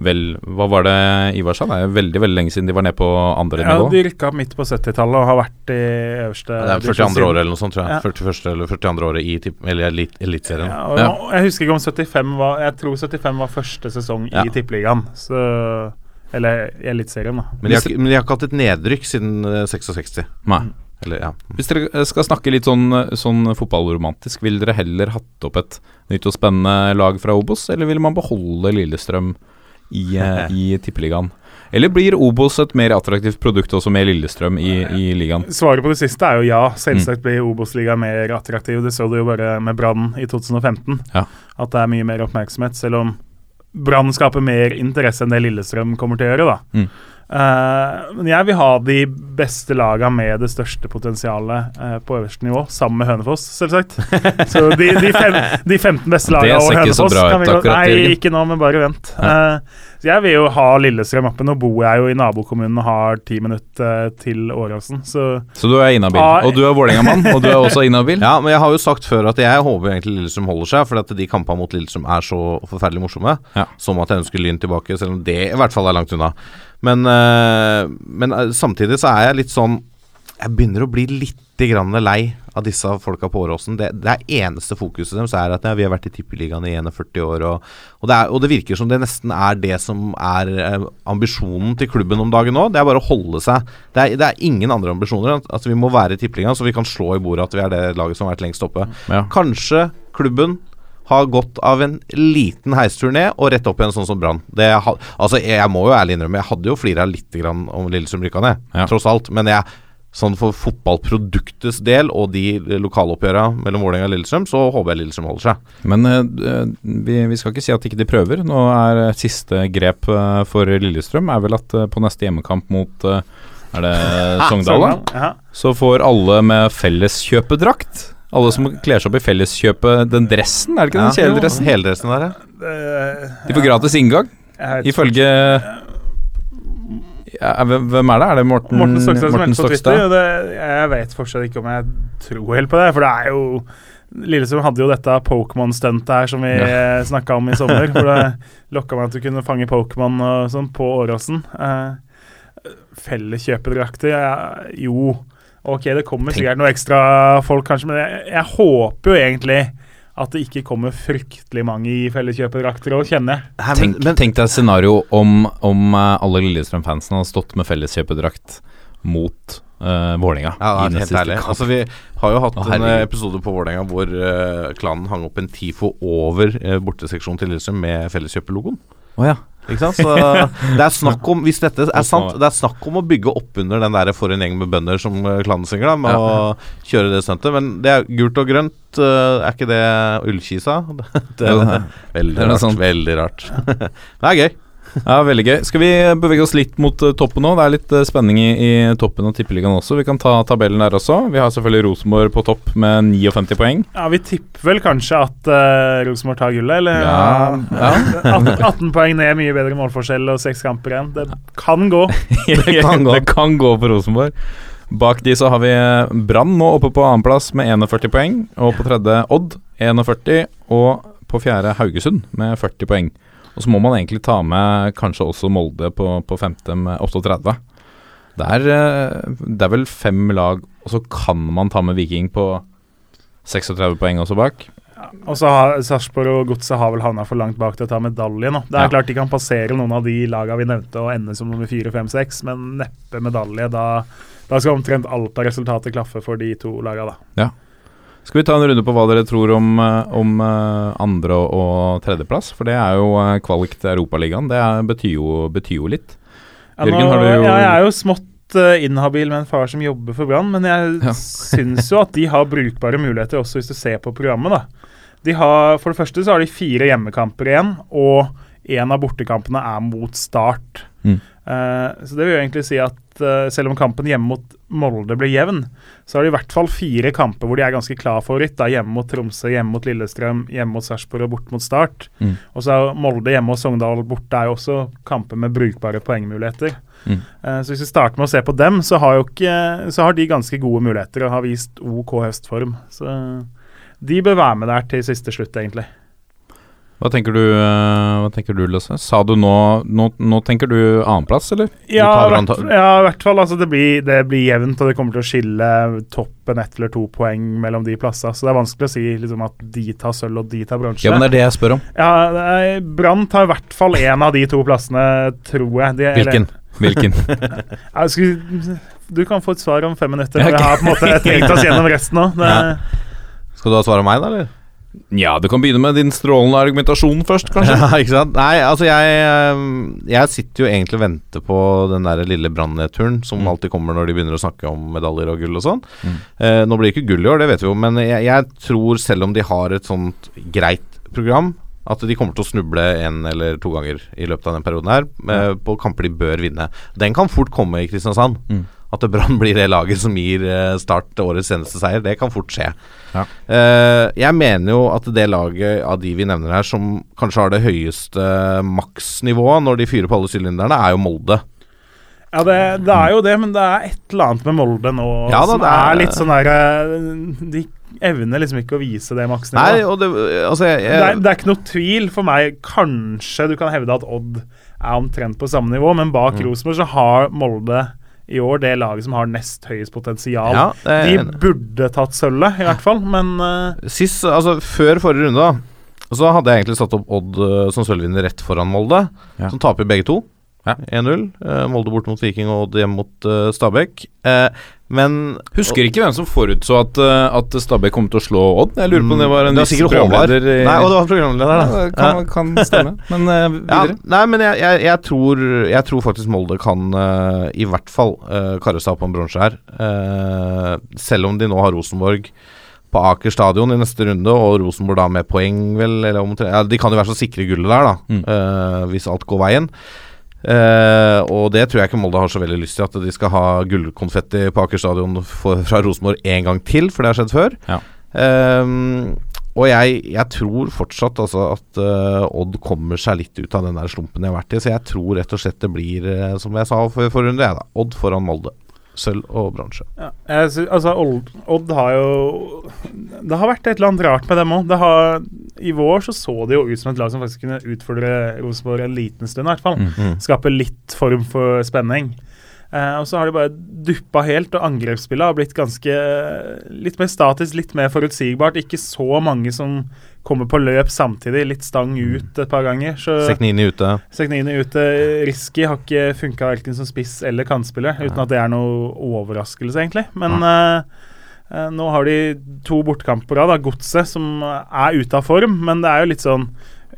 vel Hva var det Ivar sa? Det er veldig veldig lenge siden de var nede på andre Ja, nivå. De rykka midt på 70-tallet og har vært i øverste Det er 42. året eller noe sånt, tror jeg. Ja. 41. eller 42. året i Eliteserien. Ja, Ja. Jeg husker ikke om 75 var Jeg tror 75 var første sesong Ja. i Tippeligaen. Så Eller i Eliteserien, da. Men de, har, men de har ikke hatt et nedrykk siden eh, 66. Nei. Eller, ja. Hvis dere eh, skal snakke litt sånn, sånn fotballromantisk, vil dere heller hatt opp et nytt og spennende lag fra Obos, eller vil man beholde Lillestrøm i, eh, i Tippeligaen? Eller blir Obos et mer attraktivt produkt også med Lillestrøm i, i ligaen? Svaret på det siste er jo ja. Selvsagt blir Obos-ligaen mer attraktiv. Det så du jo bare med Brann i 2015. Ja. At det er mye mer oppmerksomhet, selv om Brann skaper mer interesse enn det Lillestrøm kommer til å gjøre. da. Mm. Eh, men jeg vil ha de beste lagene med det største potensialet uh, på øverste nivå, sammen med Hønefoss, selvsagt. <laughs> Så de, de, fem, de 15 beste laga og Hønefoss ut, kan vi godt Nei, ikke nå, men bare vent. Uh, så jeg vil jo ha Lillestrøm oppe. Nå bor jeg jo i nabokommunen og har ti minutter til Åråsen, så Så du er inhabil, og du er Vålerenga-mann, og du er også inhabil? <laughs> ja, men jeg har jo sagt før at jeg håper egentlig Lillestrøm holder seg, for at de kampene mot Lillestrøm er så forferdelig morsomme. Ja. Som at jeg ønsker Lyn tilbake, selv om det i hvert fall er langt unna. Men, eh, men eh, samtidig så er jeg litt sånn jeg begynner å bli litt grann lei av disse folka på Åråsen. Det, det er eneste fokuset deres er at ja, vi har vært i Tippeligaen i 41 år. Og, og, det er, og, det virker som det nesten er det som er eh, ambisjonen til klubben om dagen nå. Det er bare å holde seg. Det er, det er ingen andre ambisjoner. Altså, vi må være i Tippeligaen så vi kan slå i bordet at vi er det laget som har vært lengst oppe. Ja. Kanskje klubben har gått av en liten heistur ned og rett opp igjen, sånn som Brann. Altså, jeg må jo ærlig innrømme, jeg hadde jo flira litt om Lillestrøm rykka ned, ja. tross alt. Men jeg sånn for fotballproduktets del og de lokaloppgjøra mellom Vålerenga og Lillestrøm, så håper jeg Lillestrøm holder seg. Men uh, vi, vi, skal ikke si at ikke de prøver. Nå er siste grep uh, for Lillestrøm er vel at uh, på neste hjemmekamp mot Er det <laughs> Sogndal? ja. Så får alle med felleskjøpedrakt. Alle som kler seg opp i felleskjøpet Den dressen, er det ikke ja, den kjeledressen? Heldressen der, ja. De får gratis inngang, ifølge ja, hvem er det? Er det Morten, Morten Stokstad? Morten Stokstad? Det, jeg vet fortsatt ikke om jeg tror helt på det, for det er jo Lillesund hadde jo dette Pokémon-stuntet her som vi ja. snakka om i sommer. hvor det <laughs> lokka meg at du kunne fange Pokémon og sånn på Åråsen. Eh, Felleskjøpedrakter ja, Jo, ok, det kommer sikkert noe ekstra folk, kanskje, men jeg, jeg håper jo egentlig at det ikke kommer fryktelig mange i felleskjøpedrakter òg, kjenner Men Tenk, tenk deg et scenario om, om uh, alle Lillestrøm-fansen hadde stått med felleskjøpedrakt mot uh, Vålerenga. Ja, helt ærlig. Altså, vi har jo hatt Å, en eh, episode på Vålerenga hvor uh, klanen hang opp en TIFO over uh, borteseksjonen til Lillestrøm med felleskjøperlogoen. Oh, ja. Ikke sant? Så det er snakk om Hvis dette er sant, det er snakk om å bygge oppunder den der 'for en gjeng med bønder' som eh, klanen synger, da, med ja. å kjøre det stuntet. Men det er gult og grønt. Uh, er ikke det ullkisa? <laughs> Det, det, det, veldig, rart, <laughs> veldig rart. det er gøy. Ja, Veldig gøy. Skal vi bevege oss litt mot uh, toppen nå? Det er litt uh, spenning i, i, toppen og Tippeligaen også. Vi kan ta tabellen der også. Vi har selvfølgelig Rosenborg på topp med 59 poeng. Ja, Vi tipper vel kanskje at uh, Rosenborg tar gullet, eller? Ja, ja. <laughs> 18, 18, poeng ned, mye bedre målforskjell og seks kamper igjen. Det kan gå. <laughs> det, kan gå. det kan gå for Rosenborg. Bak de så har vi Brann nå oppe på annenplass med 41 poeng. Og på tredje Odd 41. Og på fjerde Haugesund med 40 poeng. Og så må man egentlig ta med kanskje også Molde på, på femte med 38. Det er, eh, det er vel fem lag, og så kan man ta med Viking på 36 poeng også bak. Og så har Sarpsborg og Godset har vel havna for langt bak til å ta medalje nå. Det er ja. klart de kan passere noen av de lagene vi nevnte og ende som nummer fire, fem, seks, men neppe medalje. Da, da skal omtrent alt av resultatet klaffe for de to lagene, da. Ja. Skal vi ta en runde på hva dere tror om, eh, om eh, andre- og tredjeplass? For det er jo eh, kvalik til Europaligaen. Det er, betyr, jo, betyr, jo, litt. Jørgen, har du jo ja, Jeg er jo smått inhabil med en far som jobber for Brann, men jeg ja. <laughs> syns jo at de har brukbare muligheter også hvis du ser på programmet. da. De har, For det første så har de fire hjemmekamper igjen, og én av bortekampene er mot Start. Mm. Uh, så det vil jo egentlig si at uh, selv om kampen hjemme mot Molde blir jevn, så har de i hvert fall fire kamper hvor de er ganske klar favoritt. Da, hjemme mot Tromsø, hjemme mot Lillestrøm, hjemme mot Sarpsborg og bort mot Start. Mm. Og så er Molde hjemme og Sogndal borte er jo også kamper med brukbare poengmuligheter. Mm. Uh, så hvis vi starter med å se på dem, så har, jo ikke, så har de ganske gode muligheter og har vist OK høstform. Så de bør være med der til siste slutt, egentlig. Hva tenker du, uh, hva tenker du Lasse? Sa du nå, nå, nå tenker du annenplass, eller? Ja, hvert, ja, i hvert fall. Altså, det, blir, det blir jevnt, og det kommer til å skille toppen ett eller to poeng mellom de plassene. Så det er vanskelig å si liksom, at de tar sølv og de tar bronse. Ja, men det er det jeg spør om. Ja, Brann tar i hvert fall én av de to plassene, tror jeg. De, Hvilken? Hvilken? <laughs> du kan få et svar om fem minutter. Okay. Jeg har på en måte tenkt oss gjennom resten nå. <laughs> Ja. Skal du ha svar om meg, da? eller? Ja, du kan begynne med din strålende argumentasjon først, kanskje. <laughs> Ja, ikke sant? Nei, altså jeg ehm, Jeg sitter jo egentlig og venter på den der lille brannnedturen som mm. alltid kommer når de begynner å snakke om medaljer og gull og sånn. Mm. Eh, nå blir det ikke gull i år, det vet vi jo, men jeg, jeg, tror selv om de har et sånt greit program, at de kommer til å snuble en eller to ganger i løpet av den perioden her, eh, på kamper de bør vinne. Den kan fort komme i Kristiansand. At Brann blir det laget som gir eh, Start årets seneste seier. Det kan fort skje. Ja. Uh, jeg mener jo at det laget av de vi nevner her, som kanskje har det høyeste maksnivået når de fyrer på alle sylinderne, er jo Molde. Ja, det, det, er jo det, men det er et eller annet med Molde nå ja, da, som er, er, litt sånn derre eh, De evner liksom ikke å vise det maksnivået. Det, altså, jeg, jeg, det, er, det er ikke noe tvil for meg. Kanskje du kan hevde at Odd er omtrent på samme nivå, men bak mm. Rosenborg så har Molde i år det laget som har nest høyest potensial. Ja, er- De burde tatt sølvet, i hvert fall, men uh, Sist, altså før forrige runde, da så hadde jeg egentlig satt opp Odd eh, som sølvvinner rett foran Molde, Ja. som taper begge to. Ja. 1-0. Uh, Molde bort mot Viking og Odd hjemme mot eh, Stabæk. Eh, men Husker ikke hvem som forutså at, uh, at Stabæk kom til å slå Odd. Jeg lurer på om det var en Det var viss programleder i- Nei, og det var programleder, da. Ja, kan, kan stemme. <laughs> Men uh, Ja, nei, men jeg, jeg, jeg, tror, jeg tror faktisk Molde kan uh, i hvert fall uh, karre seg opp på en bronse her. Uh, selv om de nå har Rosenborg på Aker stadion i neste runde, og Rosenborg da med poeng, vel, eller om, ja, De kan jo være så sikre gullet der, da, Mm. eh, hvis alt går veien. Eh, og det tror jeg ikke Molde har så veldig lyst til, at de skal ha gullkonfetti på Aker stadion fra Rosenborg en gang til, for det har skjedd før. Ja. Ehm, og jeg, jeg tror fortsatt altså at uh, Odd kommer seg litt ut av den der slumpen de har vært i. Så jeg tror rett og slett det blir, eh, som jeg sa for forrige runde, jeg da, Odd foran Molde. Sølv og bronse. Ja, altså, Odd, Odd har jo Det har vært et eller annet rart med dem òg. I vår så så det jo ut som et lag som faktisk kunne utfordre Rosenborg en liten stund, i hvert fall. Mm. Skape litt form for spenning. Uh, og så har de bare duppa helt, og angrepsspillet har blitt ganske litt mer statisk, litt mer forutsigbart. Ikke så mange som kommer på løp samtidig. Litt stang ut et par ganger. Seknini ute. Seknini ute. Risky har ikke funka verken som spiss eller kantspiller, uten at det er noe overraskelse, egentlig. Men eh, eh, nå har de to bortekamper på da. Godset, som er ute av form, men det er jo litt sånn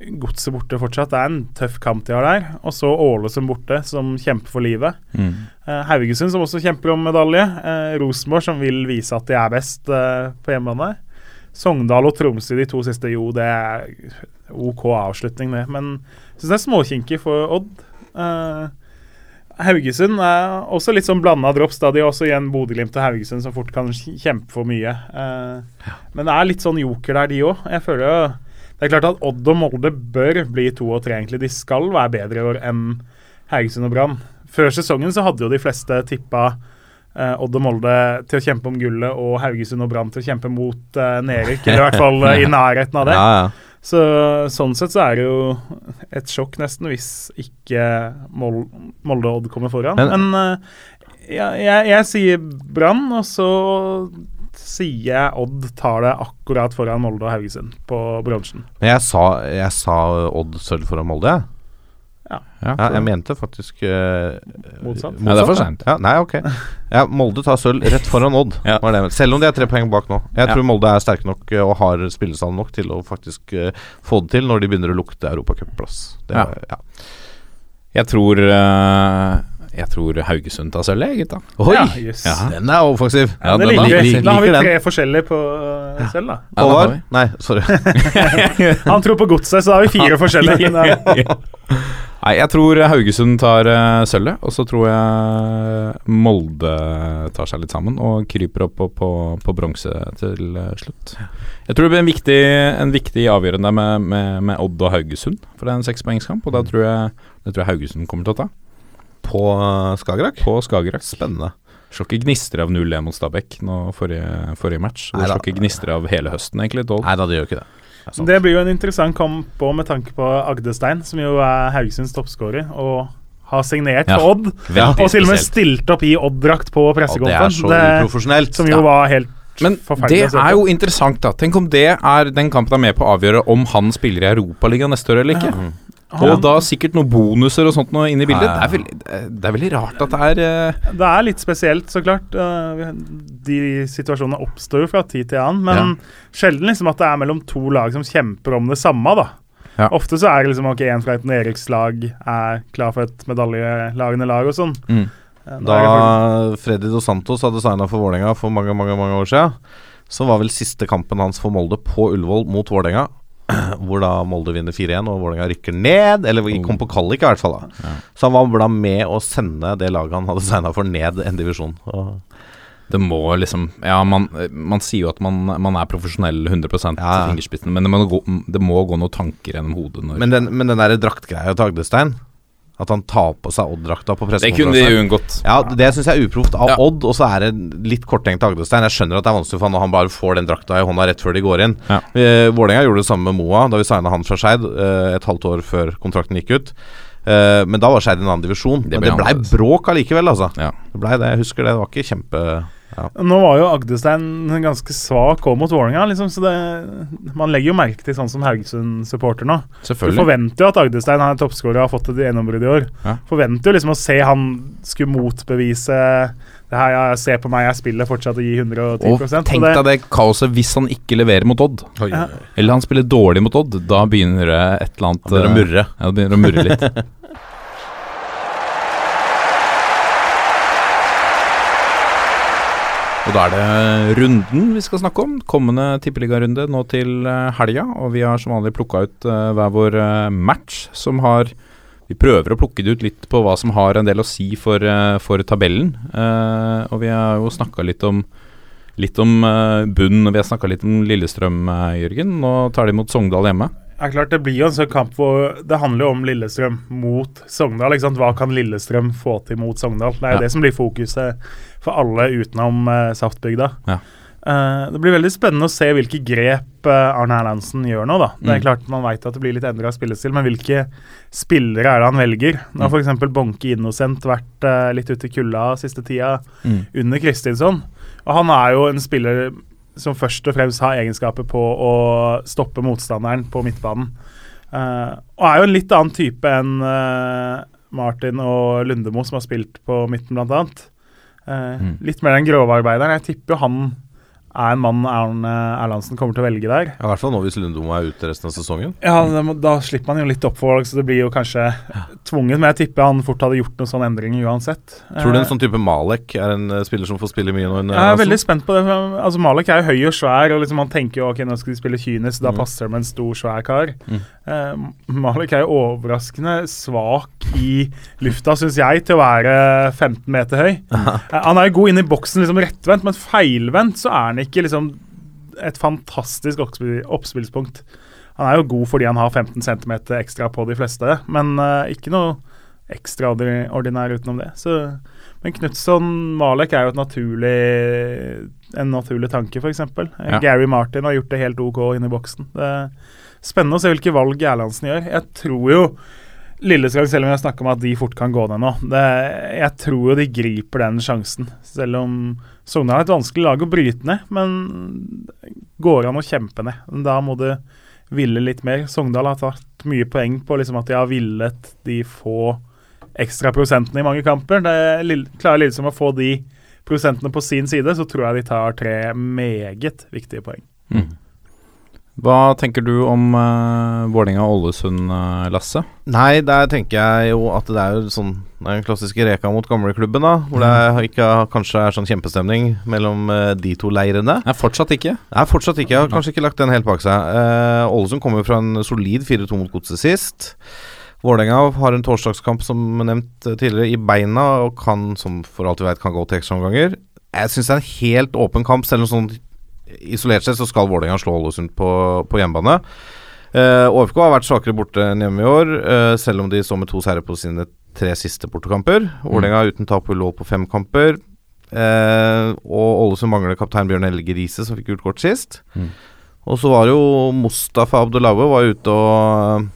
Godset borte fortsatt. Det er en tøff kamp de har der. Og så Ålesund borte, som kjemper for livet. Mm. Eh, Haugesund, som også kjemper om medalje. Eh, Rosenborg, som vil vise at de er best eh, på hjemmebane. Sogndal og Tromsø de to siste, jo, det er OK avslutning, det. Men jeg syns det er småkinkig for Odd. Eh, Haugesund er også litt sånn blanda drops. da De også igjen Bodø-Glimt og Haugesund som fort kan kjempe for mye. Eh, Men det er litt sånn joker der, de òg. Jeg føler jo Det er klart at Odd og Molde bør bli to og tre, egentlig. De skal være bedre i år enn Haugesund og Brann. Før sesongen så hadde jo de fleste tippa eh, Odd og Molde til å kjempe om gullet og Haugesund og Brann til å kjempe mot eh, nedrykk. Eller i hvert fall eh, i <laughs> nærheten av det. Ja, ja. Så sånn sett så er det jo et sjokk nesten hvis ikke Mol Molde og Odd kommer foran. Men- Men, uh, jeg, jeg, jeg sier Brann, og så sier jeg Odd tar det akkurat foran Molde og Haugesund på bronsen. Men jeg sa, jeg sa Odd sølv foran Molde, jeg. Ja. Ja, jeg mente faktisk uh, Motsatt. Ja, det er for seint. Ja, nei, ok. Ja, Molde tar sølv rett foran Odd. Ja. Selv om de er tre poeng bak nå. Jeg Ja. tror Molde er sterke nok eh, og har spillestand nok til å faktisk uh, få det til når de begynner å lukte europacupplass. Det Ja. ja. Jeg tror eh, Jeg tror Haugesund tar sølv, jeg, gutta. Oi! Ja, yes. Ja. Den er offensiv. Ja, den, den liker er- vi. Da har vi tre forskjellige på uh, selv, da. Ja, Håvard? Nei, sorry. <laughs> Han tror på godset, så da har vi fire forskjellige. <laughs> Nei, jeg tror Haugesund tar uh, sølvet, og så tror jeg Molde tar seg litt sammen og kryper opp på, på, på bronse til eh, slutt. Jeg tror det blir en viktig, en viktig avgjørende med, med, med Odd og Haugesund, for det er en sekspoengskamp, og da tror jeg, det tror jeg Haugesund kommer til å ta. På eh, Skagerrak? På Skagerrak. Spennende. Slår ikke gnister av 0-1 mot Stabæk nå forrige, forrige match. Det slår ikke gnister av hele høsten, egentlig. Odd. Nei da, det gjør ikke det. Det er. Det blir jo en interessant kamp òg med tanke på Agdestein, som jo er Haugesunds toppskårer, og har signert Ja, for Odd. veldig og til og med stilt opp i Odd-drakt på pressekonferansen. det er så uprofesjonelt. som jo Ja. var helt Men det er jo interessant, da. Tenk om det er den kampen er med på å avgjøre om han spiller i Europaligaen neste år eller ikke. Mm. Og da sikkert noen bonuser og sånt noe inn i bildet. Ja, ja. Det, er veldig, det er veldig rart at det er uh... Det er litt spesielt, så klart. Uh, De situasjonene oppstår jo fra tid til annen, men sjelden liksom at det er mellom to lag som kjemper om det samme, da. Ofte så er det liksom ok, en fra et nedrykkslag er klar for et medaljelagende lag og sånn. mm. Eh, Da Freddy Dos Santos hadde signa for Vålerenga for mange mange, mange år siden, så var vel siste kampen hans for Molde på Ullevål mot Vålerenga. <clears throat> Hvor da Molde vinner 4-1 og Vålerenga rykker ned. Eller Oh. kom på kvalik, i hvert fall. da Så han var da med å sende det laget han hadde signa for, ned en divisjon. Det må liksom Ja, man, man sier jo at man, man er profesjonell 100 Ja, ja. til fingerspissen, men det må, gå, det må gå noen tanker gjennom hodet når Men den, men den derre draktgreia til Agdestein, at han tar på seg Odd-drakta på Det kunne de unngått. Ja, det syns jeg er uproft av Ja. Odd, og så er det litt korttenkt av Agdestein. Jeg skjønner at det er vanskelig for han når han bare får den drakta i hånda rett før de går inn. Ja. Eh, Vålerenga gjorde det samme med Moa da vi signa han fra Skeid eh, et halvt år før kontrakten gikk ut. Eh, men da var Skeid i en annen divisjon. Det men det blei bråk allikevel, altså. Ja. Det ble det, jeg husker det. Det var ikke kjempe ja. Nå var jo Agdestein ganske svak òg mot Vålerenga, liksom, så det, man legger jo merke til sånn som Haugesund-supporter nå. Du forventer jo at Agdestein er toppskårer og har fått et gjennombrudd i år. Ja. Forventer jo liksom å se han skulle motbevise det her, ja, se på meg, jeg spiller fortsatt og gir 110 Og tenk deg det kaoset hvis han ikke leverer mot Odd. Ja. Eller han spiller dårlig mot Odd. Da begynner det et eller annet Da begynner det å eh, murre. Ja, det begynner å murre litt. <laughs> Og da er det runden vi skal snakke om. Kommende tippeligarunde nå til eh, helga. Og vi har som vanlig plukka ut eh, hver vår eh, match som har Vi prøver å plukke det ut litt på hva som har en del å si for, for tabellen. Og vi har jo snakka litt om Litt om uh, bunn, og vi har snakka litt om Lillestrøm, Jørgen. Nå tar de mot Sogndal hjemme. Det er klart Det blir jo en sånn kamp hvor det handler jo om Lillestrøm mot Sogndal. Hva kan Lillestrøm få til mot Sogndal? Det er jo Ja. det som blir fokuset for alle utenom uh, Saftbygda. Ja. Uh, det blir veldig spennende å se hvilke grep uh, Arne Erlandsen gjør nå. da. Det er Mm. klart Man vet at det blir litt endra spillestil, men hvilke spillere er det han velger? Nå har f.eks. Bonke Innocent vært uh, litt ute i kulda siste tida Mm. under Kristinsson. Og han er jo en spiller som først og fremst har egenskaper på å stoppe motstanderen på midtbanen. Og er jo en litt annen type enn Martin og Lundemo, som har spilt på midten, blant annet. Eh, Mm. Litt mer den grove arbeideren. Jeg tipper jo han er en mann Arne Erlandsen kommer til å velge der. Ja, I hvert fall nå hvis Lundemo er ute resten av sesongen. Ja, da, slipper man jo litt oppvalg, så det blir jo kanskje tvunget. Men jeg tipper han fort hadde gjort noen sånne endringer uansett. Tror du en Eh, sånn type Malek er en eh, spiller som får spille mye nå? Jeg er veldig spent på det. Altså Malek er jo høy og svær, og liksom han tenker jo ok, nå skal de spille kynisk, da Mm. passer det med en stor, svær kar. Mm. Eh, Malek er jo overraskende svak i lufta, syns jeg, til å være 15 meter høy. Eh, han er jo god inn i boksen liksom rettvendt, men feilvendt så er han ikke liksom et fantastisk oppspill, oppspillspunkt. Han er jo god fordi han har 15 cm ekstra på de fleste, men eh, ikke noe ekstraordinær utenom det. Så, men Knutson Malek er jo et naturlig, en naturlig tanke, f.eks. Ja. Gary Martin har gjort det helt OK inn i boksen. Det spennende å se hvilke valg Erlandsen gjør. Jeg tror jo Lillestrøm, selv om jeg snakker om at de fort kan gå ned nå, det, jeg tror jo de griper den sjansen. Selv om Sogndal er et vanskelig lag å bryte ned, men går an å kjempe ned. Da må du ville litt mer. Sogndal har tatt mye poeng på liksom at de har villet de få ekstra prosentene i mange kamper. Det er Klarer Lillestrøm å få de prosentene på sin side, så tror jeg de tar tre meget viktige poeng. Mm. Hva tenker du om uh, Vålerenga-Ålesund, eh, Lasse? Nei, der tenker jeg jo at det er jo sånn Det er den klassiske reka mot gamleklubben, da. Hvor det er, ikke kanskje er sånn kjempestemning mellom uh, de to leirene. Nei, fortsatt ikke. Nei, fortsatt ikke. Jeg har kanskje ikke lagt den helt bak seg. Eh, Ålesund kommer jo fra en solid 4-2 mot Godset sist. Vålerenga har en torsdagskamp som nevnt tidligere i beina, og kan, som for alt vi vet, kan gå til ekstraomganger. Jeg syns det er en helt åpen kamp, selv om sånn isolert sett så skal Vålerenga slå Ålesund på, på hjemmebane. Uh, ÅFK har vært svakere borte enn hjemme i år, uh, selv om de så med to seire på sine tre siste bortekamper. Vålerenga uten tap lå på fem kamper. Uh, og Ålesund mangler kaptein Bjørn Helge Riise, som fikk gult kort sist. Mm. Og så var jo Mustafa Abdullawe var ute og eh,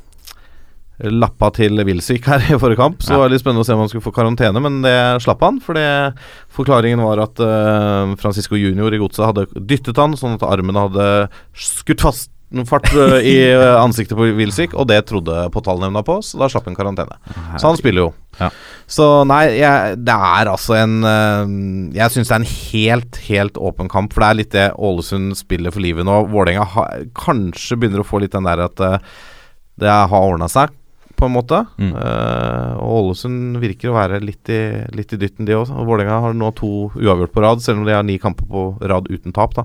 lappa til Wilsvik her i forrige kamp. Så Ja. det var litt spennende å se om han skulle få karantene, men det slapp han. For det, forklaringen var at uh, Francisco Junior i godset hadde dyttet han, sånn at armen hadde skutt fast fart eh, i eh, ansiktet på Wilsvik, og det trodde påtalenemnda på, så da slapp han karantene. Så han spiller jo. Ja. Så nei, jeg, det er altså en Jeg syns det er en helt, helt åpen kamp. For det er litt det Ålesund spiller for livet nå. Vålerenga kanskje begynner å få litt den der at det har ordna seg, på en måte. Mm. Uh, og Ålesund virker å være litt i, litt i dytten, de òg. Vålerenga har nå to uavgjort på rad, selv om de har ni kamper på rad uten tap. da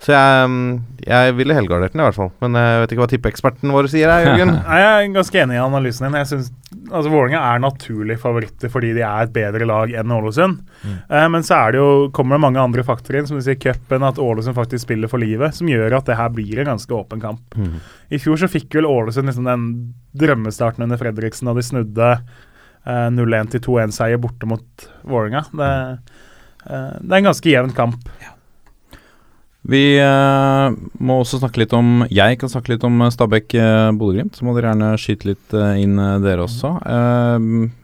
Så jeg, mm, jeg ville helgardert den, i hvert fall. Men jeg vet ikke hva tippeeksperten vår sier, jeg, Jørgen. <laughs> Jeg er ganske enig i analysen din. Jeg synes, altså Vålerenga er naturlig favoritter fordi de er et bedre lag enn Ålesund. Eh, men så er det jo, kommer det mange andre faktorer inn, som du sier cupen, at Ålesund faktisk spiller for livet, som gjør at det her blir en ganske åpen kamp. I fjor så fikk vel Ålesund liksom den drømmestarten under Fredriksen, og de snudde eh, 0-1 til 2-1-seier borte mot Vålerenga. Det, eh, det er en ganske jevn kamp. Vi eh, må også snakke litt om Jeg kan snakke litt om Stabæk Stabæk-Bodø-Glimt. så må dere gjerne skyte litt uh, inn uh, dere også.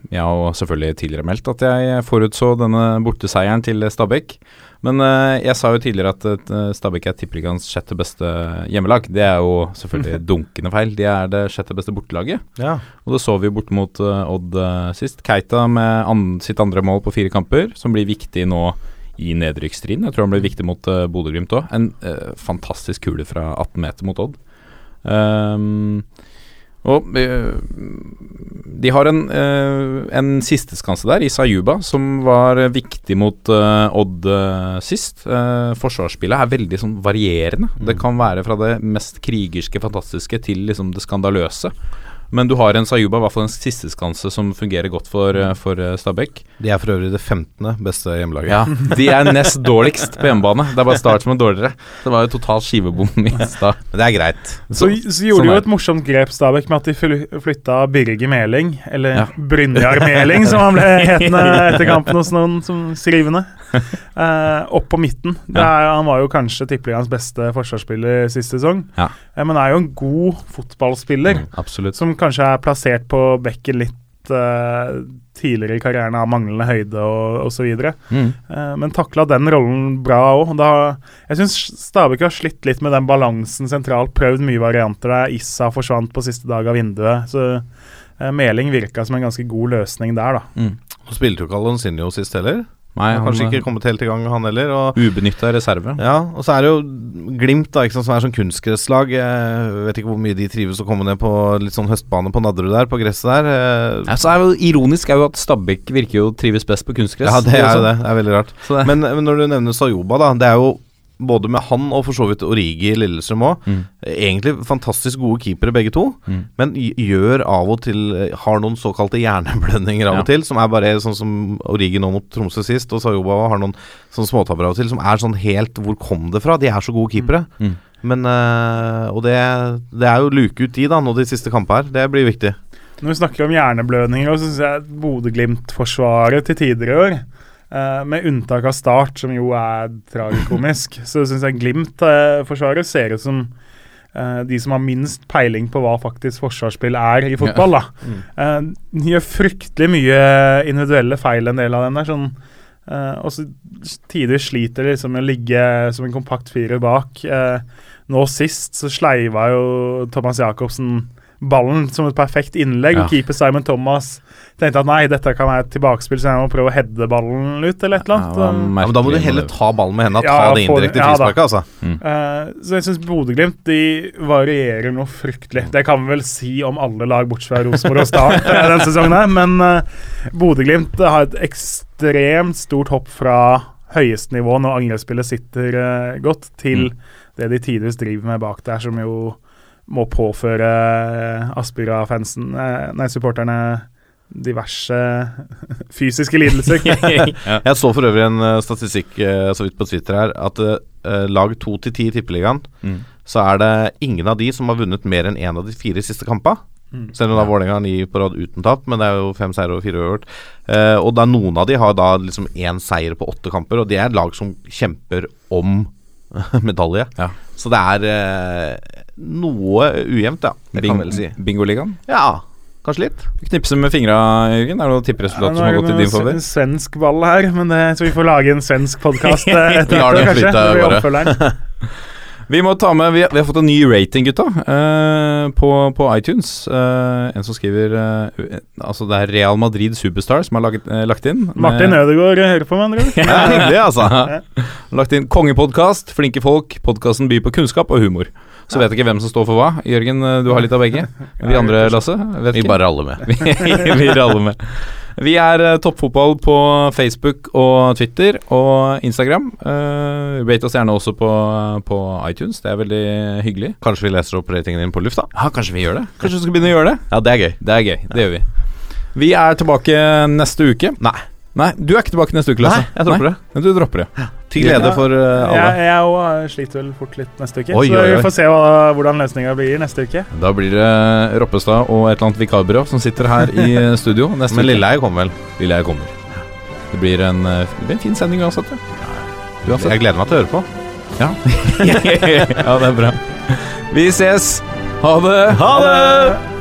jeg har selvfølgelig tidligere meldt at jeg forutså denne borteseieren til Stabæk. Men jeg sa jo tidligere at Stabæk er tippeligaens sjette beste hjemmelag. Det er jo selvfølgelig <laughs> dunkende feil. De er det sjette beste bortelaget. Ja. Og det så vi bort mot Odd sist. Keita med an sitt andre mål på fire kamper, som blir viktig nå i nedrykksstriden. Jeg tror han ble viktig mot uh, Bodø-Glimt òg. En uh, fantastisk kule fra 18 meter mot Odd. Um, og uh, de har en, uh, en sisteskanse der, i Sayuba, som var viktig mot Odd sist. forsvarsspillet er veldig sånn varierende. Mm. Det kan være fra det mest krigerske, fantastiske til liksom det skandaløse. Men du har en Sayuba, i hvert fall en sisteskanse, som fungerer godt for, eh, for eh, Stabæk. De er for øvrig det 15. beste hjemmelaget. Ja, de er <laughs> nest dårligst på hjemmebane. Det er bare Start som er dårligere. Det var jo total skivebom i stad. Men det er greit. Så, så gjorde de jo et morsomt grep, Stabæk, med at de flytta Birger Meling, eller ja. Brynjar Meling, som han ble <laughs> hetende etter kampen hos noen som skrivende, uh, opp på midten. Er, han var jo kanskje tippeligaens beste forsvarsspiller sist sesong, ja. men er jo en god fotballspiller. Mm, absolutt. Som kanskje er plassert på bekken litt uh, tidligere i karrieren av manglende høyde og osv. Mm. Uh, men takla den rollen bra òg. Jeg syns Stabæk har slitt litt med den balansen sentralt. Prøvd mye varianter der. Issa forsvant på siste dag av vinduet. Så uh, Meling virka som en ganske god løsning der, da. Mm. Spilte jo ikke Alonsinho sist heller? Nei, han har kanskje ikke kommet helt i gang, han heller. Ubenytta reserve. Ja, og så er det jo Glimt, da, ikke sant, som er sånn kunstgresslag. Jeg vet ikke hvor mye de trives å komme ned på litt sånn høstbane på Nadderud der, på gresset der. Ja, så er jo Ironisk er jo at Stabæk virker jo trives best på kunstgress. Ja, det er jo det. Det er veldig rart. Men, men, når du nevner Sayoba, da. Det er jo både med han og for så vidt Origi i Lillestrøm òg. Mm. Egentlig fantastisk gode keepere begge to, mm. men gjør av og til Har noen såkalte hjerneblødninger av ja. og til, som er bare sånn som Origi nå mot Tromsø sist, og Sayoba har noen sånne småtabber av og til, som er sånn helt Hvor kom det fra? De er så gode keepere. Mm. Men øh, Og det, det, er jo luke ut de, da, nå de siste kampene her. Det blir viktig. Når vi snakker om hjerneblødninger, så syns jeg Bodø-Glimt-forsvaret til tider i år Uh, med unntak av Start, som jo er tragikomisk, <laughs> så syns jeg Glimt-forsvaret uh, ser ut som uh, de som har minst peiling på hva faktisk forsvarsspill er i fotball. Ja. <laughs> Mm. de gjør fryktelig mye individuelle feil, en del av den der. sånn og så tidvis sliter de liksom med å ligge som en kompakt firer bak. nå sist så sleiva jo Thomas Jacobsen ballen som et perfekt innlegg, ja. og keeper Simon Thomas tenkte at nei, dette kan være et tilbakespill, så jeg må prøve å heade ballen ut, eller et eller annet. Ja, men da må du heller ta ballen med hendene, ja, ta det indirekte ja, frisparket, altså. Mm. Uh, så jeg syns Bodø-Glimt de varierer noe fryktelig. Det kan vi vel si om alle lag bortsett fra Rosenborg og Start uh, denne sesongen, her, men uh, Bodø-Glimt har et ekstremt stort hopp fra høyeste nivå når angrepsspillet sitter uh, godt, til mm. det de tidvis driver med bak der, som jo må påføre Aspira-fansen, nei, supporterne diverse <laughs> fysiske lidelser. <laughs> ja. Jeg så for øvrig en uh, statistikk uh, så vidt på Twitter her, at uh, lag to til ti i Tippeligaen, mm. så er det ingen av de som har vunnet mer enn én en av de fire siste kampene. Mm. Selv om da Vålerenga har ni på rad uten tap, men det er jo fem seire og fire uavgjort. Uh, og da noen av de har da liksom én seier på åtte kamper, og det er lag som kjemper om <laughs> medalje. Ja. Så det er noe ujevnt, ja. Det Bing, kan vel si. Bingoligaen? Ja. Kanskje litt. Knipse med fingra, Jørgen. Er det noe tipperesultat ja, som har gått i din favør? En svensk ball her, men det, så vi får lage en svensk podkast <laughs> eh, etter hvert, det flyte, bare. <laughs> Vi må ta med Vi, vi har fått en ny rating, gutta, uh, på, på, iTunes. Uh, en som skriver uh, Altså, det er Real Madrid Superstar som har laget, lagt inn. Martin Ødegaard hører på, med andre ord. <laughs> ja, hyggelig, altså. lagt inn kongepodkast, flinke folk, podkasten byr på kunnskap og humor. Så vet jeg ikke hvem som står for hva. Jørgen, eh, du har litt av begge. <laughs> Vi andre, Lasse? vi bare raller med. <laughs> vi raller med. Vi er uh, Toppfotball på Facebook og Twitter og Instagram. Uh, rate oss gjerne også på, på, iTunes, det er veldig hyggelig. Kanskje vi leser opp ratingen din på lufta? Ja, kanskje vi gjør det. Kanskje vi skal begynne å gjøre det? Ja, det er gøy. Det er gøy, det gjør vi. Vi er tilbake neste uke. Nei. Nei, du er ikke tilbake neste uke, Lasse. Nei, jeg dropper det. Men du dropper det. Ja. Til glede for uh, alle. Jeg, jeg også sliter vel fort litt neste uke. Oi, så oi, oi. vi får se hva, hvordan løsninga blir neste uke. Da blir det Roppestad og et eller annet vikarbyrå som sitter her i <laughs> studio. Neste Men Lilleheie kommer vel? Lilleheie kommer. Det blir en, det blir en fin sending uansett. Ja. uansett. Jeg gleder meg til å høre på. Ja. <laughs> ja, det er bra. Vi ses. Ha det. Ha det!